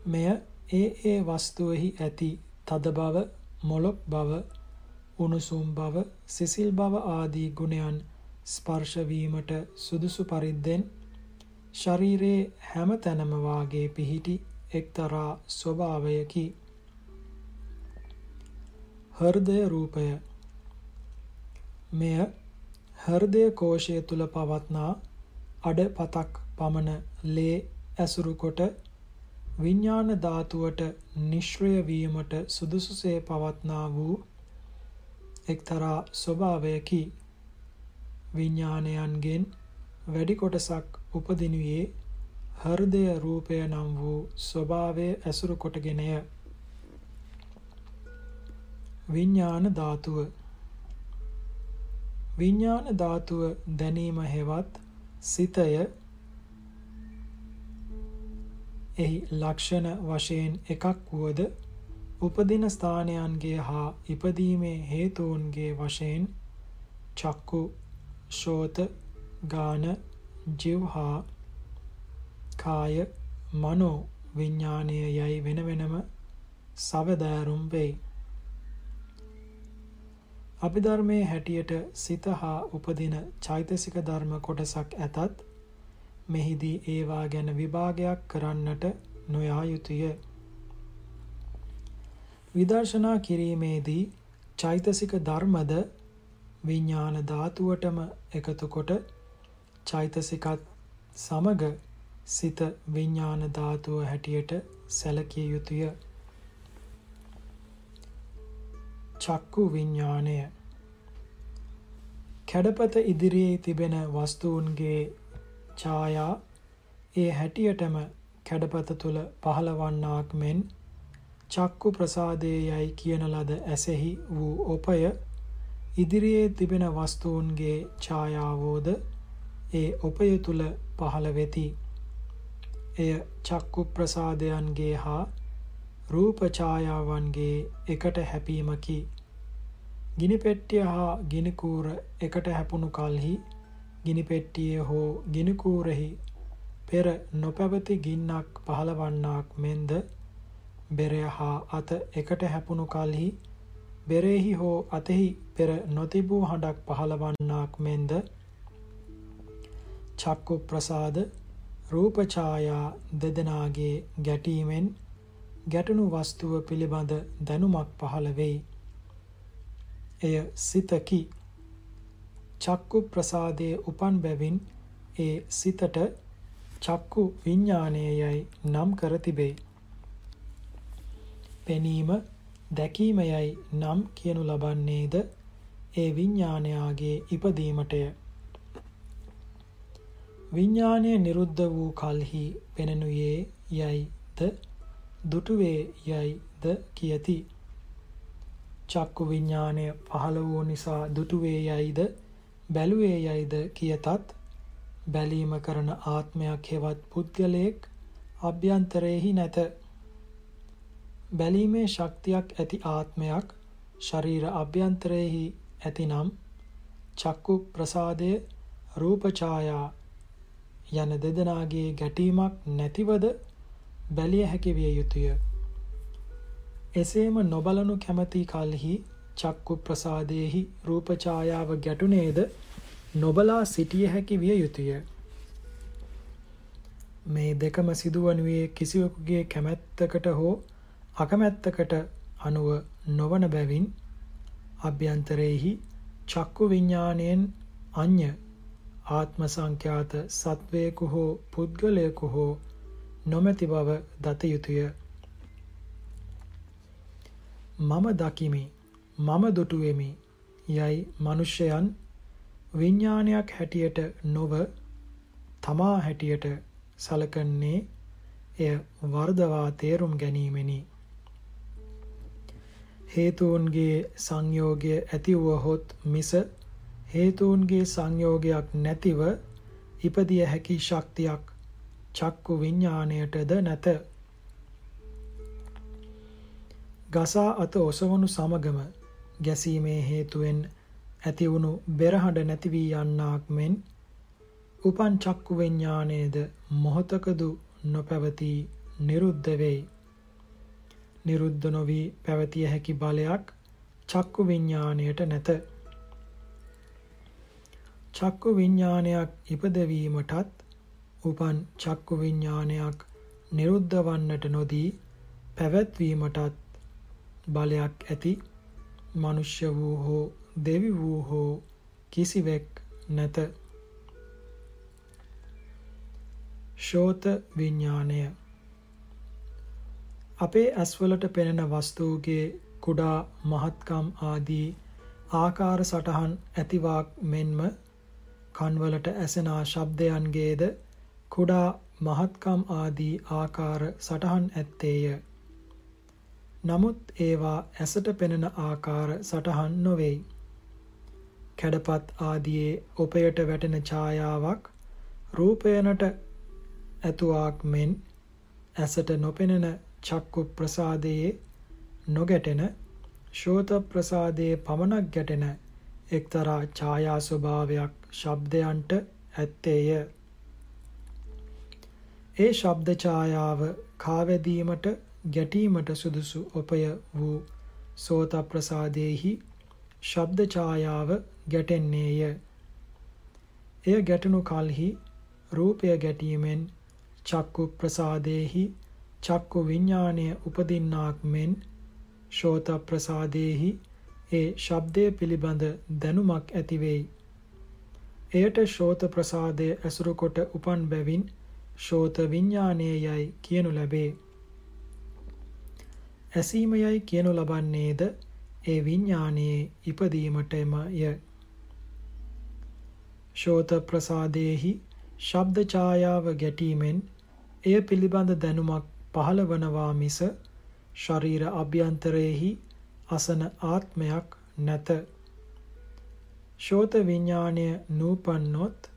මෙය ඒ ඒ වස්තුවෙහි ඇති තද බව, මොළොක් බව, උණුසුම් බව, සිසිල් බව ආදී ගුණයන් ස්පර්ශ වීමට සුදුසු පරිද්දෙන් ශරීරයේ හැම තැනම වාගේ පිහිටි එක්තරා ස්වභාවයකි. හෘදය රූපය මෙය හෘදය කෝෂය තුල පවත්නා අඩපතක් පමණ ලේ ඇසුරු කොට විඥාන ධාතුවට නිශ්‍රය වීමට සුදුසුසේ පවත්නා වූ එක්තරා ස්වභාවයකි. විඥානයන්ගෙන් වැඩි කොටසක් උපදිනුයේ හෘදය රූපය නම් වූ ස්වභාවය ඇසුරු කොටගෙනය. විඥාන ධාතුව. විඥාන ධාතුව දැනීම හෙවත් සිතය එහි ලක්ෂණ වශයෙන් එකක් වුවද උපදින ස්ථානයන්ගේ හා ඉපදීමේ හේතුන්ගේ වශයෙන් චක්කු ශෝත ගාන ජීවහා කාය මනෝ විඥානය යයි වෙන වෙනම සවදාරුම් වෙයි අභිධර්මයේ හැටියට සිත හා උපදින චෛතසික ධර්ම කොටසක් ඇතත් මෙහිදී ඒවා ගැන විභාගයක් කරන්නට නොයා යුතුය. විදර්ශනා කිරීමේදී චෛතසික ධර්මද විඥාන ධාතුවටම එකතු කොට චෛතසිකත් සමග සිත විඥාන ධාතුව හැටියට සැලකිය යුතුය. චක්කු විඥාණය කැඩපත ඉදිරියේ තිබෙන වස්තුන්ගේ ඡායා ඒ හැටියටම කැඩපත තුල පහළවන්නාක් මෙන් චක්කු ප්‍රසාදයේයි කියන ලද ඇසෙහි වූ ඔපය ඉදිරියේ තිබෙන වස්තුන්ගේ ඡායාවෝද ඒ ඔපය තුල පහළ වෙති. එය චක්කු ප්‍රසාදයන්ගේ හා රූප ඡායාවන්ගේ එකට හැපීමකි. ගිනි පෙට්ටිය හා ගිනි කූර එකට හැපුණු කලෙහි ගිනි පෙට්ටියේ හෝ ගිනි කූරෙහි පෙර නොපැවති ගින්නක් පහළවන්නාක් මෙන්ද බෙරය හා අත එකට හැපුණු කලෙහි බෙරෙහි හෝ අතෙහි පෙර නොතිබූ හඬක් පහළවන්නාක් මෙන්ද චක්කු ප්‍රසාද රූප ඡායා දෙදෙනාගේ ගැටීමෙන් ගැටුණු වස්තුව පිළිබඳ දැනුමක් පහළ වෙයි. එය සිතකි. චක්කු ප්‍රසාදයේ උපන් බැවින් ඒ සිතට චක්කු විඥානයයි නම් කර තිබේ. පෙනීම දැකීමයයි නම් කියනු ලබන්නේද ඒ විඥානයාගේ ඉපදීමටය. විඥානය නිරුද්ධ වූ කල්හි පෙනෙනුයේ යයිද දුටුවේ යයිද කියති. චක්කු විඥානය පහළ වූ නිසා දුටුවේ යයිද බැලුවේ යයිද කියතත් බැලීම කරන ආත්මයක් හෙවත් පුද්ගලයෙක් අභ්‍යන්තරයෙහි නැත. බැලීමේ ශක්තියක් ඇති ආත්මයක් ශරීර අභ්‍යන්තරයෙහි ඇතිනම් චක්කු ප්‍රසාදය රූප ඡායා යන දෙදෙනාගේ ගැටීමක් නැතිවද බැලිය හැකි විය යුතුය. එසේම නොබලනු කැමැති කලෙහි චක්කු ප්‍රසාදයේහි රූප ඡායාව ගැටුනේද නොබලා සිටිය හැකි විය යුතුය. මේ දෙකම සිදුවනුයේ කිසිවෙකුගේ කැමැත්තකට හෝ අකමැත්තකට අනුව නොවන බැවින් අභ්‍යන්තරයේහි චක්කු විඥාණයෙන් අඤ්‍ය ආත්ම සංඛ්‍යාත සත්වයෙකු හෝ පුද්ගලයෙකු හෝ නොමැති බව දත යුතුය. මම දකිමි මම දුටුවෙමි යයි මිනිසයන් විඥානයක් හැටියට නොව තමා හැටියට සලකන්නේ එය වර්ධවා තේරුම් ගැනීමෙනි. හේතුන්ගේ සංයෝගය ඇති වුවහොත් මිස හේතුන්ගේ සංයෝගයක් නැතිව ඉපදිය හැකි ශක්තියක් චක්කු විඥාණයටද නැත. ගසා අත ඔසවනු සමගම ගැසීමේ හේතුවෙන් ඇතිවුණු බෙරහඬ නැති වී යන්නාක් මෙන් උපන් චක්කු විඥාණයද මොහතකදු නොපැවති නිරුද්ධ වෙයි. නිරුද්ධ නොවි පැවතිය හැකි බලයක් චක්කු විඥාණයට නැත. චක්කු විඥානයක් ඉපදවීමටත් උපන් චක්කු විඥානයක් නිරුද්ධ වන්නට නොදී පැවැත්වීමටත් බලයක් ඇති මනුෂ්‍ය වූ හෝ දෙවි වූ හෝ කිසිවෙක් නැත ශෝත විඥානය අපේ ඇස්වලට පෙනෙන වස්තුූගේ කුඩා මහත්කම් ආදී ආකාර සටහන් ඇතිවාක් මෙන්ම කන්වලට ඇසෙනා ශබ්දයන්ගේද කුඩා මහත්කම් ආදී ආකාර සටහන් ඇත්තේය. නමුත් ඒවා ඇසට පෙනෙන ආකාර සටහන් නොවෙයි. කැඩපත් ආදියේ උපයට වැටෙන ඡායාවක් රූපයනට ඇතුවාක් මෙන් ඇසට නොපෙනෙන චක්කු ප්‍රසාදයේ නොගැටෙන ශෝත ප්‍රසාදයේ පමණක් ගැටෙන එක්තරා ඡායා ස්වභාවයක් ශබ්දයන්ට ඇත්තේය. ඒ ශබ්ද ඡායාව කාවැදීමට ගැටීමට සුදුසු උපය වූ සෝත ප්‍රසාදේහි ශබ්ද ඡායාව ගැටෙන්නේය. එය ගැටුණු කලෙහි රූපය ගැටීමෙන් චක්කු ප්‍රසාදේහි චක්කු විඥානය උපදින්නාක් මෙන් ශෝත ප්‍රසාදේහි ඒ ශබ්දය පිළිබඳ දැනුමක් ඇති වෙයි. එයට ශෝත ප්‍රසාදය ඇසුරු කොට උපන් බැවින් ශෝත විඥානයයි කියනු ලැබේ. ඇසීමයයි කියනු ලබන්නේද ඒ විඥානයේ ඉපදීමටමය. ශෝත ප්‍රසාදයේහි ශබ්ද ඡායාව ගැටීමෙන් එය පිළිබඳ දැනුමක් පහළ වනවා මිස ශරීර අභ්‍යන්තරයේහි අසන ආත්මයක් නැත. ශෝත විඥාණය නූපන්නොත්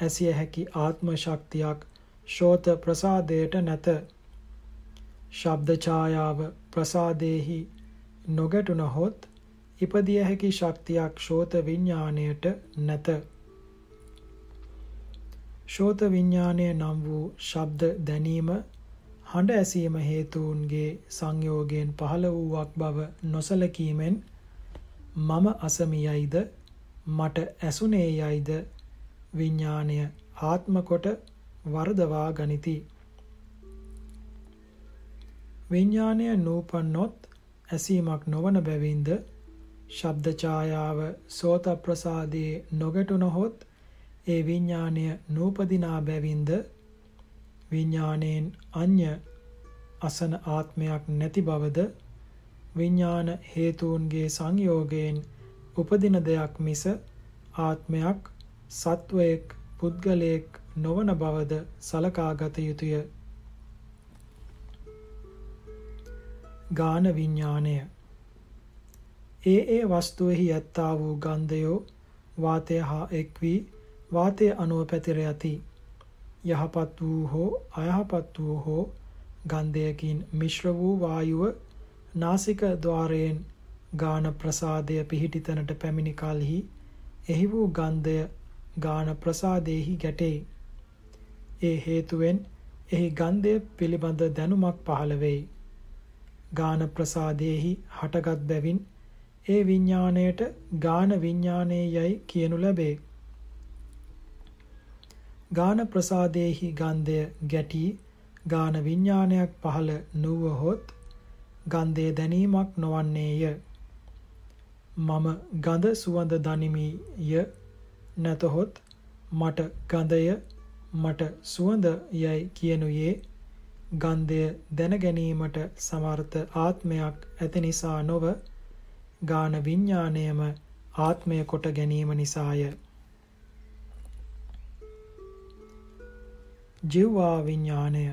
ඇසිය හැකි ආත්ම ශක්තියක් ශෝත ප්‍රසාදයට නැත. ශබ්ද ඡායාව ප්‍රසාදේහි නොගැටුණහොත් ඉපදිය හැකි ශක්තියක් ශෝත විඥාණයට නැත. ශෝත විඥාණය නම් වූ ශබ්ද දැනීම හඬ ඇසීම හේතුන්ගේ සංයෝගයෙන් පහළ වූවක් බව නොසලකීමෙන් මම අසමියයිද? මට ඇසුනේ යයිද විඥාණය ආත්ම කොට වර්ධවා ගනිති. විඥාණය නූපන්නොත් ඇසීමක් නොවන බැවින්ද? ශබ්ද ඡායාව සෝත ප්‍රසාදයේ නොගැටුනහොත් ඒ විඥාණය නූපදිනා බැවින්ද? විඥාණයෙන් අඤ්‍ය අසන ආත්මයක් නැති බවද විඥාන හේතුන්ගේ සංයෝගයෙන් උපදින දෙයක් මිස ආත්මයක් සත්වයක් පුද්ගලයෙක් නොවන බවද සලකාගත යුතුය. ගාන විඥාණය ඒ ඒ වස්තුවෙහි ඇත්තා වූ ගන්ධයෝ වාතය හා එක් වී වාතය අනුව පැතිර යති. යහපත් වූ හෝ අයහපත් වූ හෝ ගන්ධයකින් මිශ්‍ර වූ වායුව නාසික ద్వාරයෙන් ගාන ප්‍රසාදය පිහිටි තැනට පැමිණි කලෙහි එහි වූ ගන්ධය ගාන ප්‍රසාදයේහි ගැටේ. ඒ හේතුවෙන් එහි ගන්ධය පිළිබඳ දැනුමක් පහළ වෙයි. ගාන ප්‍රසාදයේහි හටගත් බැවින් ඒ විඥාණයට ගාන විඥානයේ යයි කියනු ලැබේ. ගාන ප්‍රසාදේහි ගන්ධය ගැටි ගාන විඥානයක් පහළ නුවහොත් ගන්ධය දැනීමක් නොවන්නේය. මම ගඳ සුවඳ දනිමිය නැතහොත් මට ගඳය මට සුවඳ යයි කියනුයේ ගන්ධය දැන ගැනීමට සමර්ථ ආත්මයක් ඇති නිසා නොව ගාන විඥාණයම ආත්මය කොට ගැනීම නිසාය. ජීවා විඥාණය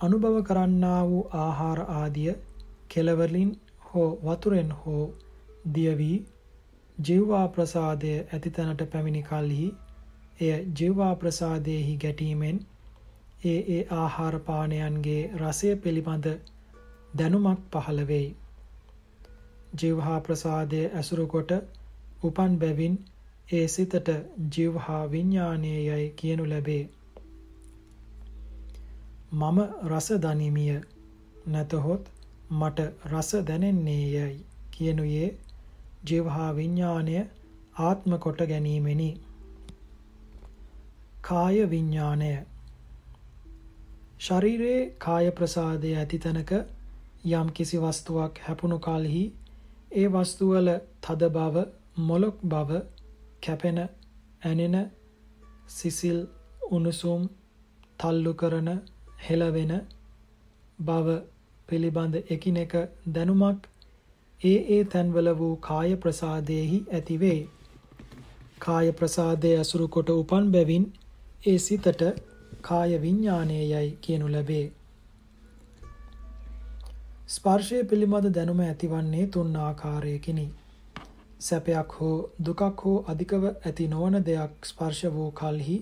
අනුභව කරන්නා වූ ආහාර ආදිය කෙලවලින් හෝ වතුරෙන් හෝ දියවි ජීවා ප්‍රසාදය ඇති තැනට පැමිණි කලෙහි එය ජීවා ප්‍රසාදයේහි ගැටීමෙන් ඒ ඒ ආහාර පානයන්ගේ රසය පිළිබඳ දැනුමක් පහළ වෙයි. ජීවහා ප්‍රසාදයේ ඇසුරු කොට උපන් බැවින් ඒ සිතට ජීවහා විඥානයේයයි කියනු ලැබේ. මම රස දනිමිය නැතහොත් මට රස දැනෙන්නේයයි කියනුයේ ජීවහා විඥානය ආත්ම කොට ගැනීමෙනි. කාය විඥානය ශරීරයේ කාය ප්‍රසාදය ඇති තැනක යම් කිසි වස්තුවක් හැපුණු කලෙහි ඒ වස්තුවල තද බව, මොලොක් බව, කැපෙන, ඇනෙන, සිසිල්, උණුසුම්, තල්ලු කරන, හෙලවෙන බව පිළිබඳ එකිනෙක දැනුමක් ඒ ඒ තැන්වල වූ කාය ප්‍රසාදයේහි ඇතිවේ. කාය ප්‍රසාදයේ අසුරු කොට උපන් බැවින් ඒ සිතට කාය විඥානයයයි කියනු ලැබේ. ස්පර්ශය පිළිබඳ දැනුම ඇතිවන්නේ තුන් ආකාරයකිනි. සැපයක් හෝ දුකක් හෝ අධිකව ඇති නොවන දෙයක් ස්පර්ශ වූ කලෙහි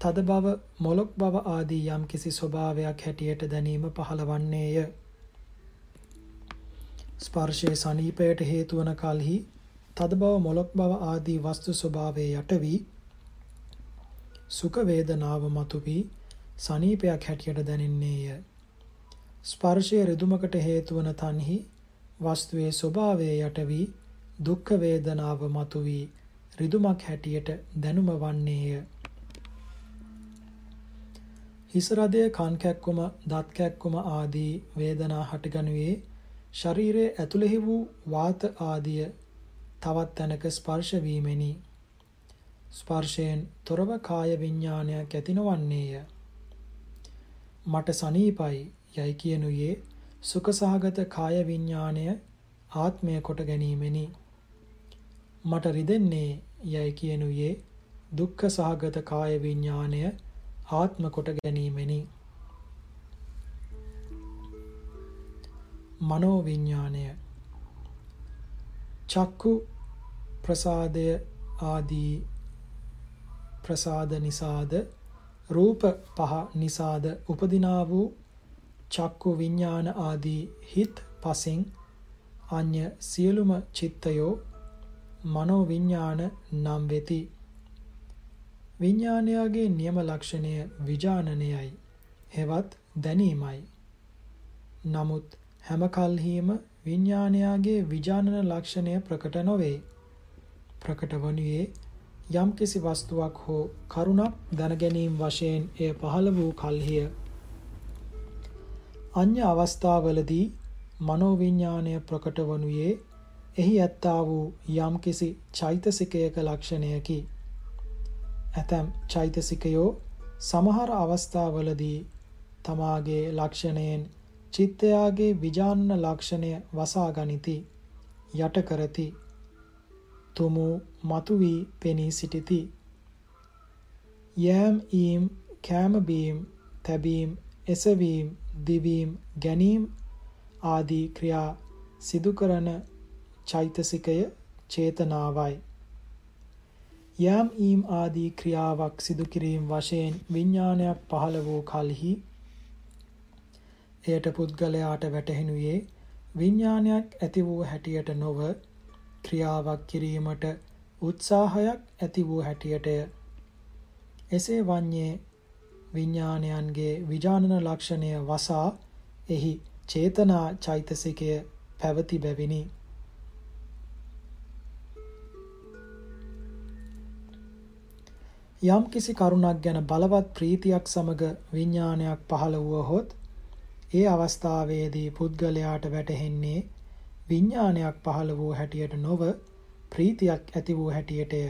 තද බව මොලොක් බව ආදී යම් කිසි ස්වභාවයක් හැටියට දැනීම පහළවන්නේය. ස්පර්ශයේ සනීපයට හේතු වන කලෙහි තද බව මොලොක් බව ආදී වස්තු ස්වභාවයේ යට වී සුඛ වේදනාව මතුවී සනීපයක් හැටියට දැනෙන්නේය. ස්පර්ශය රිදුමකට හේතු වන තන්හි වස්තුවේ ස්වභාවය යට වී දුක්ඛ වේදනාව මතුවී රිදුමක් හැටියට දැනුම වන්නේය. හිස රදය කන් කැක්කුම දත් කැක්කුම ආදී වේදනා හටගනුවේ ශරීරයේ ඇතුළෙහි වූ වාත ආදිය තවත් තැනක ස්පර්ශ වීමෙනි. ස්පර්ශයෙන් තොරව කාය විඥානයක් ඇති නොවන්නේය. මට සනීපයි යයි කියනුයේ සුඛ සහගත කාය විඥාණය ආත්මය කොට ගැනීමෙනි. මට රිදෙන්නේ යයි කියනුයේ දුක්ඛ සහගත කාය විඥාණය ආත්ම කොට ගැනීමෙනි. මනෝ විඥාණය චක්කු ප්‍රසාදය ආදී ප්‍රසාද නිසාද රූප පහ නිසාද උපදිනා වූ චක්කු විඥාන ආදී හිත් පසින් අඤ්‍ය සියලුම චිත්තයෝ මනෝ විඥාන නම් වෙති. විඥානයාගේ නියම ලක්ෂණය විජානනයයි. හෙවත් දැනීමයි. නමුත් හැම කල්හිම විඥානයාගේ විජානන ලක්ෂණය ප්‍රකට නොවේ. ප්‍රකට වනුයේ යම්කිසි වස්තුවක් හෝ කරුණක් දැනගැනීම වශයෙන් එය පහළ වූ කල්හිය. අඤ්‍ය අවස්ථාවලදී මනෝවිඤ්ඤාණය ප්‍රකට වනුයේ එහි ඇත්තා වූ යම්කිසි චෛතසිකයක ලක්ෂණයකි. ඇතැම් චෛතසිකයෝ සමහර අවස්ථාවලදී තමාගේ ලක්ෂණයෙන් චිත්තයාගේ විජාන්න ලක්ෂණය වසා ගනිති යට කරති තුමු මතු වී පෙනී සිටිති යෑම් ඊම් කෑම බීම් තැබීම් එසවීම් දිවීම් ගැනීම් ආදී ක්‍රියා සිදු කරන චෛතසිකය චේතනාවයි යම් ඊම් ආදී ක්‍රියාවක් සිදු කිරීම වශයෙන් විඥානයක් පහළ වූ කලෙහි එයට පුද්ගලයාට වැටහෙනුයේ විඥානයක් ඇති වූ හැටියට නොව ක්‍රියාවක් කිරීමට උත්සාහයක් ඇති වූ හැටියටය. එසේ වන්නේ විඥානයන්ගේ විජානන ලක්ෂණය වසා එහි චේතනා චෛතසිකය පැවති බැවිනි. යම් කිසි කරුණක් ගැන බලවත් ප්‍රීතියක් සමග විඥානයක් පහළ වුවහොත් ඒ අවස්ථාවේදී පුද්ගලයාට වැටහෙන්නේ විඥානයක් පහළ වූ හැටියට නොව ප්‍රීතියක් ඇති වූ හැටියටය.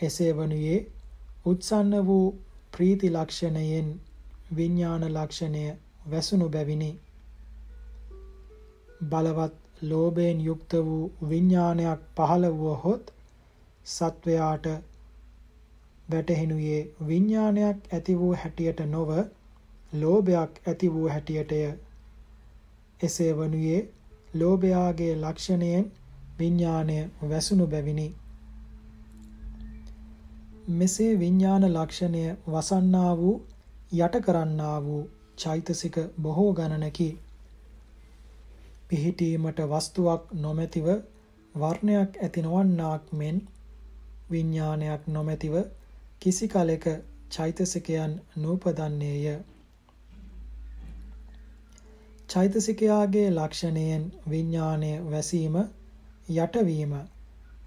එසේ වනුයේ උත්සන්න වූ ප්‍රීති ලක්ෂණයෙන් විඥාන ලක්ෂණය වැසුණු බැවිනි. බලවත් ලෝභයෙන් යුක්ත වූ විඥානයක් පහළ වුවහොත් සත්වයාට වැටහෙනුයේ විඥානයක් ඇති වූ හැටියට නොව ලෝභයක් ඇති වූ හැටියටය. එසේ වනුයේ ලෝභයාගේ ලක්ෂණයෙන් විඥාණය වැසුණු බැවිනි. මෙසේ විඥාන ලක්ෂණය වසන්නා වූ යට කරන්නා වූ චෛතසික බොහෝ ගණනකි. පිහිටීමට වස්තුවක් නොමැතිව වර්ණයක් ඇති නොවන්නාක් මෙන් විඥානයක් නොමැතිව කිසි කලෙක චෛතසිකයන් නූපදන්නේය. චෛතසිකයාගේ ලක්ෂණයෙන් විඥානය වැසීම යටවීම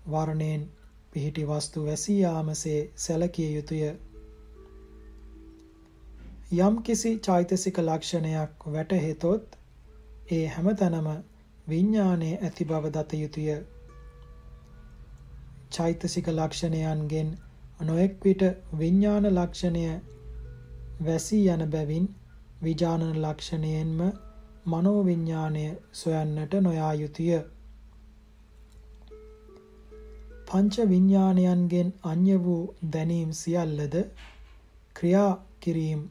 වර්ණයෙන් පිහිටි වස්තු වැසී යාමසේ සැලකිය යුතුය. යම් කිසි චෛතසික ලක්ෂණයක් වැටහෙතොත් ඒ හැමතැනම විඥානයේ ඇති බව දත යුතුය. චෛතසික ලක්ෂණයන්ගෙන් නොඑක් විට විඥාන ලක්ෂණය වැසී යන බැවින් විජානන ලක්ෂණයෙන්ම මනෝවිඤ්ඤාණය සොයන්නට නොයා යුතුය. පංච විඤ්ඤාණයන්ගෙන් අන්‍ය වූ දැනීම් සියල්ලද ක්‍රියා කිරීම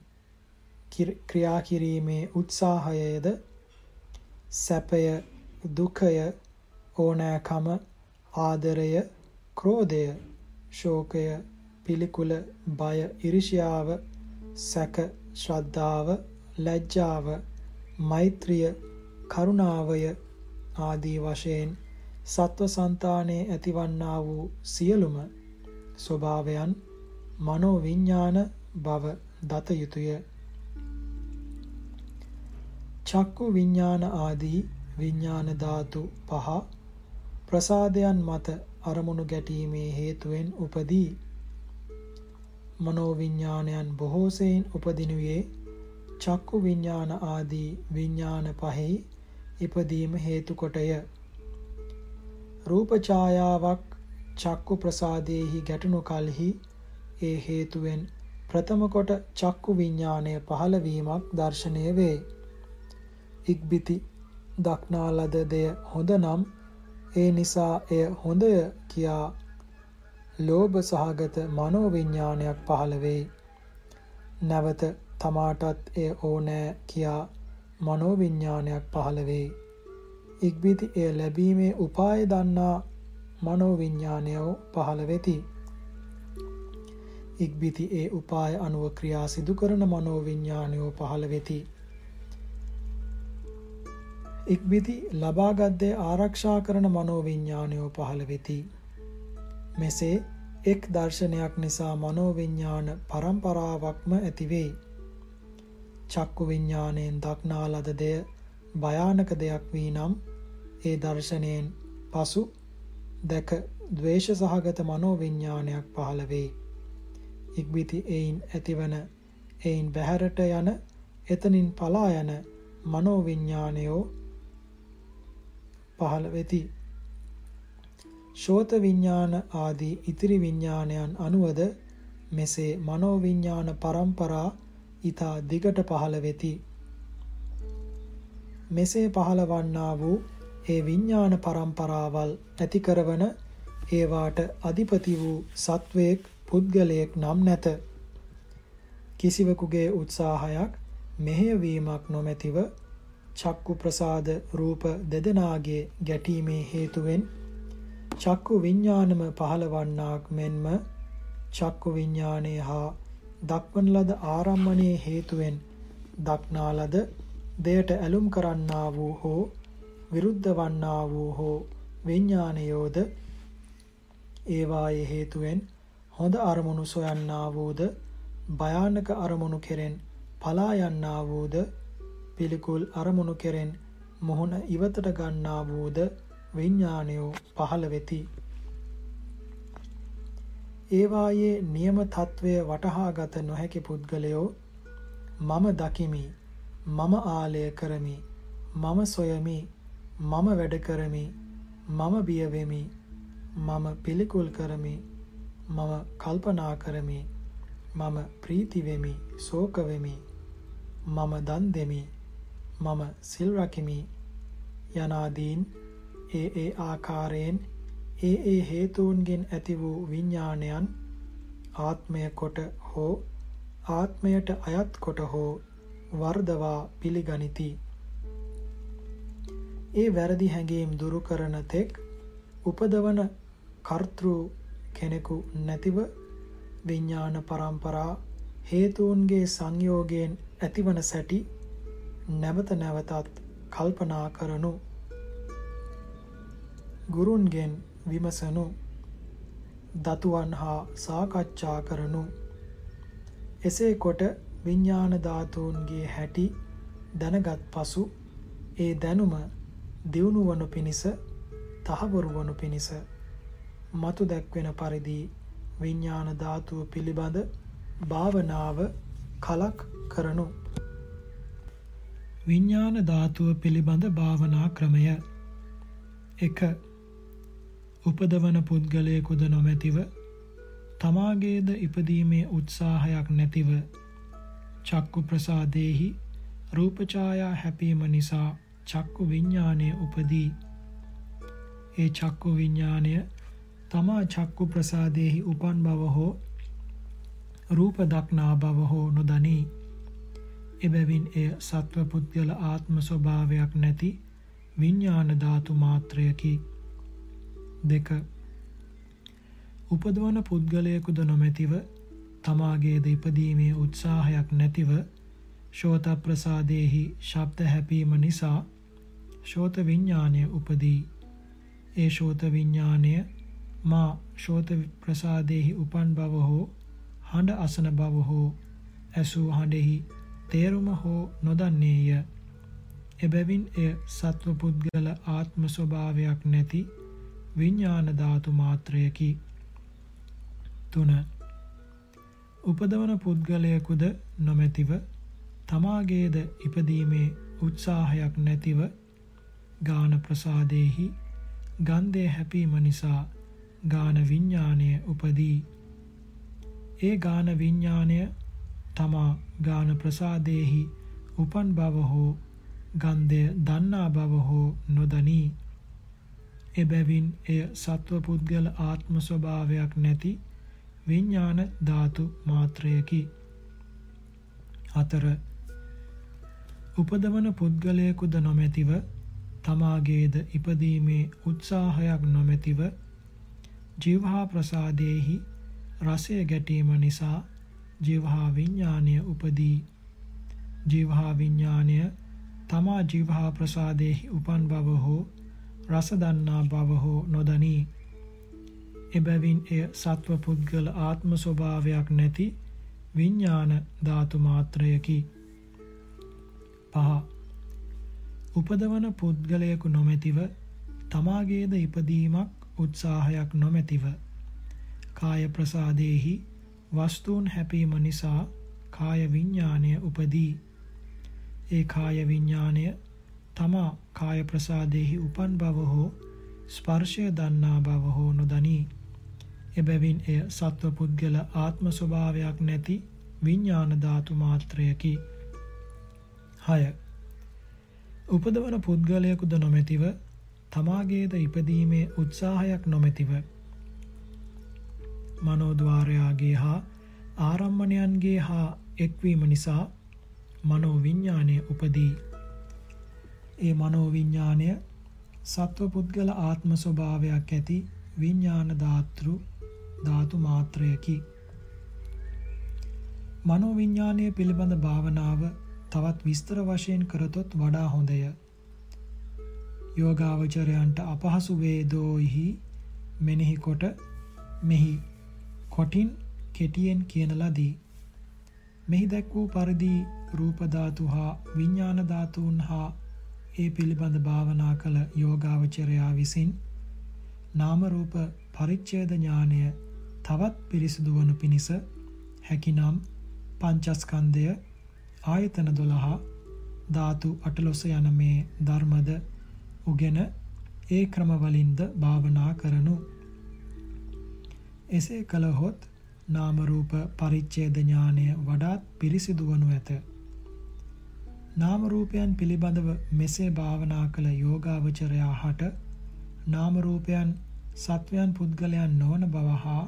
ක්‍රියා කිරීමේ උත්සාහයද සැපය දුකය ඕනෑකම ආදරය ක්‍රෝධය ශෝකය පිළිකුල බය ඉරිෂියාව සැක ශ්‍රද්ධාව ලැජ්ජාව මෛත්‍රිය කරුණාවය ආදී වශයෙන් සත්ව సంతානයේ ඇතිවන්නා වූ සියලුම ස්වභාවයන් මනෝ විඥාන බව දත යුතුය. චක්කු විඥාන ආදී විඥාන ධාතු පහ ප්‍රසාදයන් මත අරමුණු ගැටීමේ හේතුවෙන් උපදී. මනෝ විඥානයන් බොහෝසෙයින් උපදිනුයේ චක්කු විඤ්ඥාන ආදී විඤ්ඥාන පහෙහි ඉපදීම හේතු කොටය. රූපචායාවක් චක්කු ප්‍රසාදයෙහි ගැටනු කල්හි ඒ හේතුවෙන් ප්‍රථමකොට චක්කු විඤ්ඥානය පහළවීමක් දර්ශනය වේ. ඉක්බිති දක්නාලද දෙය හොඳ නම් ඒ නිසා එය හොඳය කියා ලෝභ සහගත මනෝවිඤ්ඥානයක් පහළවෙයි. නැවත තමාටත් එය ඕනෑ කියා මනෝවිඤ්ඥානයක් පහළ වේ. ඉක්බිති එය ලැබීමේ උපාය දන්නා මනෝවිඤ්ඥානයෝ පහළ වෙති. ඉක්බිති ඒ උපාය අනුව ක්‍රියා සිදු කරන මනෝවිඤ්ඥානයෝ පහළ වෙති. ඉක්බිති ලබාගත් දේ ආරක්ෂා කරන මනෝවිඤ්ඤාණයෝ පහළ වෙති. මෙසේ එක් දර්ශනයක් නිසා මනෝවිඤ්ඤාණ පරම්පරාවක්ම ඇති වෙයි. චක්කු විඤ්ඤාණයෙන් දක්නා ලද දෙය භයානක දෙයක් වී නම් ඒ දර්ශනයෙන් පසු දැක ද්වේෂ සහගත මනෝවිඤ්ඤාණයක් පහළ වෙයි. ඉක්බිති එයින් ඇතිවන එයින් බැහැරට යන එතනින් පලා යන මනෝවිඤ්ඤාණයෝ පහළ වෙති. ශෝත විඤ්ඤාණ ආදී ඉතිරි විඤ්ඤාණයන් අනුවද මෙසේ මනෝවිඤ්ඤාණ පරම්පරා ඊතා දිගට පහළ වෙති. මෙසේ පහළවන්නා වූ ඒ විඤ්ඤාණ පරම්පරාවල් ඇති කරවන ඒවාට අධිපති වූ සත්වයෙක් පුද්ගලයෙක් නම් නැත. කිසිවෙකුගේ උත්සාහයක් මෙහෙයවීමක් නොමැතිව චක්කු ප්‍රසාද රූප දෙදෙනාගේ ගැටීමේ හේතුවෙන් චක්කු විඤ්ඥානම පහළවන්නාක් මෙන්ම චක්කු විඤ්ඥානය හා දක්වන ලද ආරම්මණයේ හේතුවෙන් දක්නාලද දෙයට ඇලුම් කරන්නා වූ හෝ විරුද්ධ වන්නා වූ හෝ විඤ්ඥානයෝද ඒවායේ හේතුවෙන් හොඳ අරමුණු සොයන්නා වූද භයානක අරමුණු කෙරෙන් පලා යන්නා වූද පිළිකුල් අරමුණු කෙරෙන් මොහොන ඉවතට ගන්නා වූද විඤ්ඥානයෝ පහළ වෙති. ඒවායේ නියම තත්ත්වය වටහාගත නොහැකි පුද්ගලයෝ මම දකිමි මම ආලය කරමි මම සොයමි මම වැඩ කරමි මම බියවෙමි මම පිළිකුල් කරමි මම කල්පනා කරමි මම ප්‍රීතිවෙමි සෝකවෙමි මම දන් දෙමි මම සිල් රකිමි යනාදීන් ඒ ඒ ආකාරයෙන් ඒ ඒ හේතුන්ගෙන් ඇති වූ විඤ්ඥානයන් ආත්මය කොට හෝ ආත්මයට අයත් කොට හෝ වර්ධවා පිළිගනිති. ඒ වැරදි හැඟීම් දුරු කරන තෙක් උපදවන කර්තෘ කෙනෙකු නැතිව විඤ්ඥාන පරම්පරා හේතුවන්ගේ සංයෝගයෙන් ඇතිවන සැටි නැවත නැවතත් කල්පනා කරනු ගුරුන්ගෙන් විමසනු දතුවන් හා සාකච්ඡා කරනු එසේ කොට විඤ්ඥාන ධාතුූන්ගේ හැටි දැනගත් පසු ඒ දැනුම දියුණු වනු පිණිස තහවුරු වනු පිණිස මතු දැක්වෙන පරිදි විඤ්ඥාන ධාතුව පිළිබඳ භාවනාව කලක් කරනු. විඤ්ඥාන ධාතුව පිළිබඳ භාවනා ක්‍රමය එක උපදවන පුද්ගලයකුද නොමැතිව තමාගේද ඉපදීමේ උත්සාහයක් නැතිව චක්කු ප්‍රසාදයෙහි රූපචායා හැපීම නිසා චක්කු විඤ්ඥානය උපදී. ඒ චක්කු විඤ්ඥානය තමා චක්කු ප්‍රසාදයෙහි උපන් බව හෝ රූප දක්නා බව හෝ නොදනී. එබැවින් එය සත්ව පුද්ගල ආත්ම ස්වභාවයක් නැති විඤ්ඥාන ධාතු මාත්‍රයකි. දෙක. උපදවන පුද්ගලයකුද නොමැතිව තමාගේද ඉපදීමේ උත්සාහයක් නැතිව ශෝත ප්‍රසාදයෙහි ශබ්ද හැපීම නිසා ශෝත විඤ්ඥානය උපදී. ඒ ශෝත විඤ්ඥානය මා ශෝත ප්‍රසාදයෙහි උපන් බව හෝ හඬ අසන බව හෝ ඇසූ හඬෙහි තේරුම හෝ නොදන්නේය. එබැවින් එය සත්ව පුද්ගල ආත්ම ස්වභාවයක් නැති විඤ්ඥාන ධාතු මාත්‍රයකි. තුන. උපදවන පුද්ගලයකුද නොමැතිව තමාගේද ඉපදීමේ උත්සාහයක් නැතිව ගාන ප්‍රසාදයෙහි ගන්දය හැපීම නිසා ගාන විඤ්ඥානය උපදී. ඒ ගාන විඤ්ඥානය තමා ගාන ප්‍රසාදයෙහි උපන් බව හෝ ගන්දය දන්නා බව හෝ නොදනී. එබැවින් එය සත්ව පුද්ගල ආත්ම ස්වභාවයක් නැති විඤ්ඥාන ධාතු මාත්‍රයකි. අතර උපදවන පුද්ගලයකුද නොමැතිව තමාගේද ඉපදීමේ උත්සාහයක් නොමැතිව ජිවහා ප්‍රසාදයෙහි රසය ගැටීම නිසා ජිවහා විඤ්ඥානය උපදී ජිවහා විඤ්ඥානය තමා ජීවහා ප්‍රසාදයෙහි උපන් බව හෝ රස දන්නා බව හෝ නොදනී. එබැවින් එය සත්ව පුද්ගල ආත්ම ස්වභාවයක් නැති විඤ්ඥාන ධාතු මාත්‍රයකි. පහ. උපදවන පුද්ගලයකු නොමැතිව තමාගේද ඉපදීමක් උත්සාහයක් නොමැතිව. කාය ප්‍රසාදයෙහි වස්තුූන් හැපීම නිසා කාය විඤ්ඥානය උපදී. ඒ කාය විඤ්ඥානය තමා කාය ප්‍රසාදයෙහි උපන් බව හෝ ස්පර්ශය දන්නා බව හෝ නොදනී. එබැවින් එය සත්ව පුද්ගල ආත්ම ස්වභාවයක් නැති විඤ්ඥාන ධාතු මාත්‍රයකි. හය. උපදවන පුද්ගලයකුද නොමැතිව තමාගේද ඉපදීමේ උත්සාහයක් නොමැතිව. මනෝද්වාරයාගේ හා ආරම්මණයන්ගේ හා එක්වීම නිසා මනෝවිඤ්ඥානය උපදී. ඒ මනෝවිඤ්ඥානය සත්ව පුද්ගල ආත්ම ස්වභාවයක් ඇති විඤ්ඥාන ධාතෘ ධාතු මාත්‍රයකි. මනෝවිඤ්ඥානය පිළිබඳ භාවනාව තවත් විස්තර වශයෙන් කරතොත් වඩා හොඳය. යෝගාවචරයන්ට අපහසු වේදෝයිහි මෙනෙහි කොට මෙහි කොටින් කෙටියෙන් කියන ලදී. මෙහි දැක් වූ පරිදි රූපධාතු හා විඤ්ඥානධාතුූන් හා ඒ පිළිබඳ භාවනා කළ යෝගාවචරයා විසින් නාමරූප පරිච්චේද ඥානය තවත් පිරිසිදු වනු පිණිස හැකිනම් පංචස්කන්දය ආයතන දොළහා ධාතු අටලොස යන මේ ධර්මද උගෙන ඒ ක්‍රමවලින්ද භාවනා කරනු. එසේ කළහොත් නාමරූප පරිච්ඡේද ඥානය වඩාත් පිරිසිදු වනු ඇත. නාමරූපයන් පිළිබඳව මෙසේ භාවනා කළ යෝගාවචරයා හට නාමරූපයන් සත්වයන් පුද්ගලයන් නොවන බව හා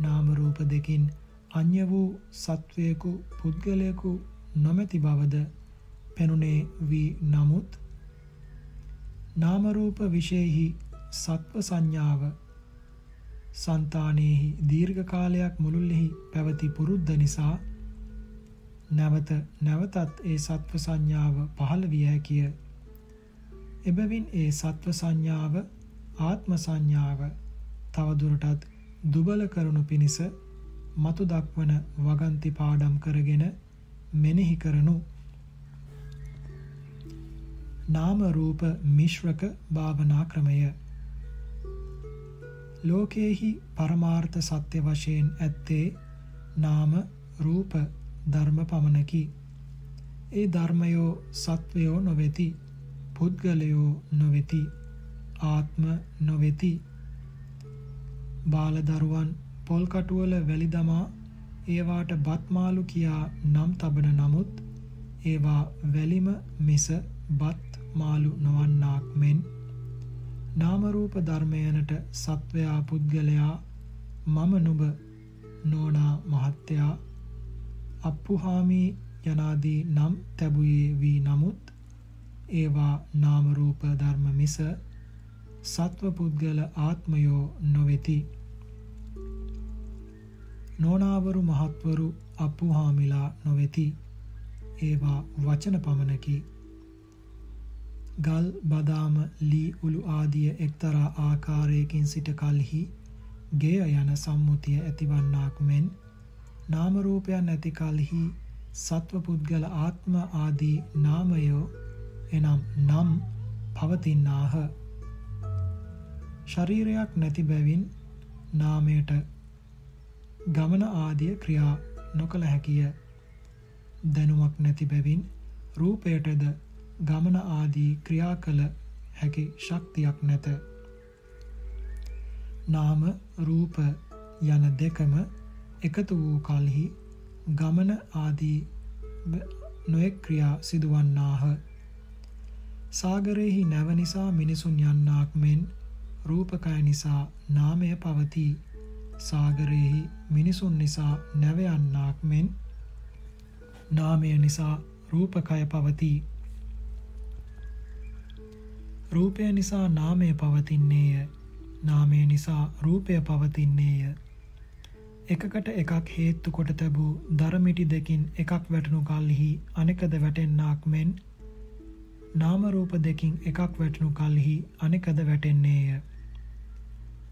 නාමරූප දෙකින් අන්‍ය වූ සත්වයකු පුද්ගලයකු නොමැති බවද පෙනුනේ වී නමුත් නාමරූප විශයෙහි සත්ව සංඥාව సంతානෙහි දීර්ඝ කාලයක් මුළුල්ලෙහි පැවති පුරුද්ද නිසා නැවත නැවතත් ඒ සත්ව සංඥාව පහළ විය හැකිය. එබැවින් ඒ සත්ව සංඥාව ආත්ම සංඥාව තවදුරටත් දුබල කරනු පිණිස මතු දක්වන වගන්ති පාඩම් කරගෙන මෙනෙහි කරනු. නාම රූප මිශ්‍රක භාවනා ක්‍රමය ලෝකයෙහි පරමාර්ථ සත්‍ය වශයෙන් ඇත්තේ නාම රූප ධර්ම පමණකි. ඒ ධර්මයෝ සත්වයෝ නොවෙති. පුද්ගලයෝ නොවෙති. ආත්ම නොවෙති. බාලදරුවන් පොල්කටුවල වැලි දමා ඒවාට බත්මාලු කියා නම් තබන නමුත් ඒවා වැලිම මිස බත් මාලු නොවන්නාක් මෙන් නාමරූප ධර්මයනට සත්වයා පුද්ගලයා මම නුබ නෝනා මහත්තයා අප්පුහාමී යනාදී නම් තැබුයේ වී නමුත් ඒවා නාමරූප ධර්ම මිස සත්ව පුද්ගල ආත්මයෝ නොවෙති. නෝනාවරු මහත්වරු අප්පුහාමිලා නොවෙති. ඒවා වචන පමණකි. ගල් බදාම ලී උළු ආදිය එක්තරා ආකාරයකින් සිට කල්හි ගෙය යන සම්මුතිය ඇතිවන්නාක් මෙන් නාමරූපයන් ඇති කල්හි සත්ව පුද්ගල ආත්ම ආදී නාමයෝ එනම් නම් පවතින්නාහ. ශරීරයක් නැති බැවින් නාමයට ගමන ආදිය ක්‍රියා නොකළ හැකිය. දැනුමක් නැති බැවින් රූපයටද ගමන ආදී ක්‍රියා කළ හැකි ශක්තියක් නැත. නාම රූප යන දෙකම එකතු වූ කල්හි ගමන ආදී නොයෙක් ක්‍රියා සිදුවන්නාහ. සාගරයෙහි නැව නිසා මිනිසුන් යන්නාක් මෙන් රූපකය නිසා නාමය පවතිී. සාගරයෙහි මිනිසුන් නිසා නැවයන්නාක් මෙන් නාමය නිසා රූපකය පවතිී. රූපය නිසා නාමය පවතින්නේය නාමය නිසා රූපය පවතින්නේය එකකට එකක් හේත්තු කොට තැබූ දරමිටි දෙකින් එකක් වැටනු කල්හි අනෙකද වැටෙන්නාක් මෙන් නාම රූප දෙකින් එකක් වැටුණු කලෙහි අනෙකද වැටෙන්නේය.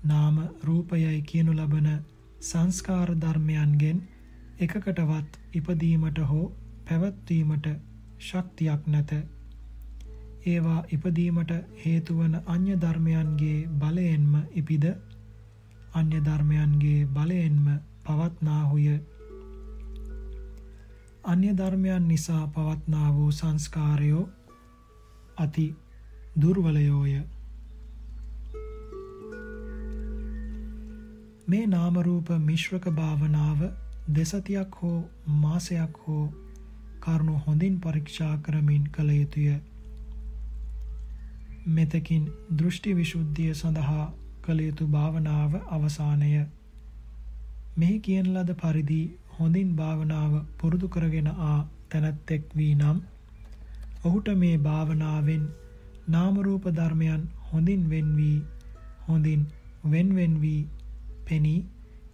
නාම රූපයයි කියනු ලබන සංස්කාර ධර්මයන්ගෙන් එකකටවත් ඉපදීමට හෝ පැවැත්වීමට ශක්තියක් නැත. ඒවා ඉපදීමට හේතුවන අන්‍ය ධර්මයන්ගේ බලයෙන්ම ඉපිද අන්‍ය ධර්මයන්ගේ බලයෙන්ම පවත්නාහුය. අන්‍ය ධර්මයන් නිසා පවත්නා වූ සංස්කාරයෝ අති දුර්වලයෝය. මේ නාම රූප මිශ්‍රක භාවනාව දෙසතියක් හෝ මාසයක් හෝ කරුණු හොඳින් පරීක්ෂා කරමින් කළ යුතුය. මෙතකින් දෘෂ්ටි විසුද්ධිය සඳහා කළ යුතු භාවනාව අවසානය. මෙහි කියන ලද පරිදි හොඳින් භාවනාව පුරුදු කරගෙන ආ තැනැත්තෙක් වී නම් ඔහුට මේ භාවනාවෙන් නාම රූප ධර්මයන් හොඳින් වෙන් වී හොඳින් වෙන්වෙන් වී පෙනී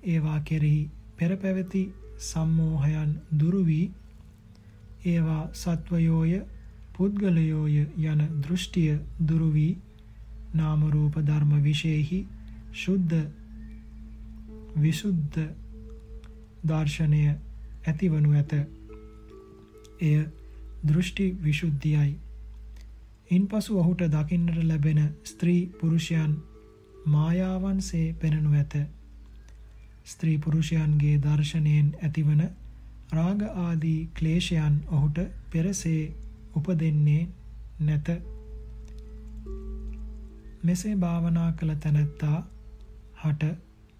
ඒවා කෙරෙහි පෙර පැවති සම්මෝහයන් දුරු වී ඒවා සත්වයෝය පුද්ගලයෝය යන දෘෂ්ටිය දුරු වී නාම රූප ධර්ම විශේෂෙහි ශුද්ධ විසුද්ධ දර්ශනය ඇතිවනු ඇත. එය දෘෂ්ටි විසුද්ධියයි. ඉන්පසු ඔහුට දකින්නට ලැබෙන ස්ත්‍රී පුරුෂයන් මායාවන්සේ පෙනෙනු ඇත. ස්ත්‍රී පුරුෂයන්ගේ දර්ශනයෙන් ඇතිවන රාග ආදී ක්ලේශයන් ඔහුට පෙරසේ උපදෙන්නේ නැත. මෙසේ භාවනා කළ තැනැත්තා හට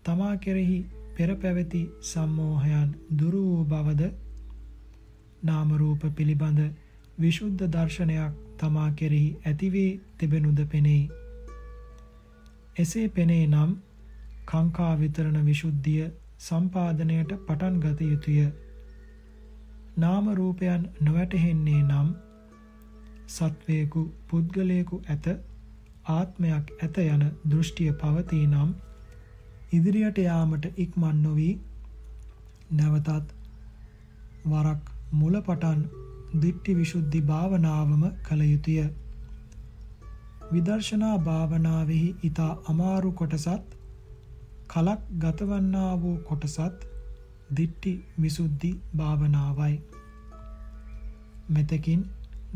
තමා කෙරෙහි පෙර පැවති සම්මෝහයන් දුරු වූ බවද නාම රූප පිළිබඳ විශුද්ධ දර්ශනයක් තමා කෙරෙහි ඇතිවී තිබෙනුද පෙනෙයි. එසේ පෙනේ නම් කාංකා විතරණ විසුද්ධිය සම්පාදනයට පටන් ගත යුතුය. නාම රූපයන් නොවැටහෙන්නේ නම් සත්වයෙකු පුද්ගලයෙකු ඇත ආත්මයක් ඇත යන දෘෂ්ටිය පවතී නම් ඉදිරියට යාමට ඉක්මන් නොවී නැවතත් වරක් මුල පටන් දිට්ටි විසුද්ධි භාවනාවම කළ යුතුය. විදර්ශනා භාවනාවෙහි ඊතා අමාරු කොටසත් කලක් ගතවන්නා වූ කොටසත් දිට්ටි විසුද්ධි භාවනාවයි. මෙතකින්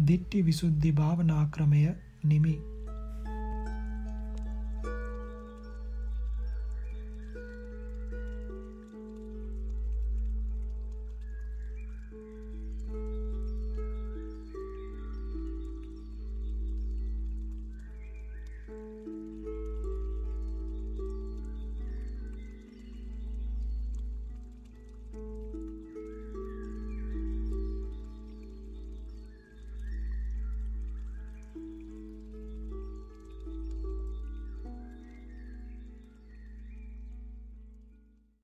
දිට්ටි විසුද්ධි භාවනා ක්‍රමය නිමි.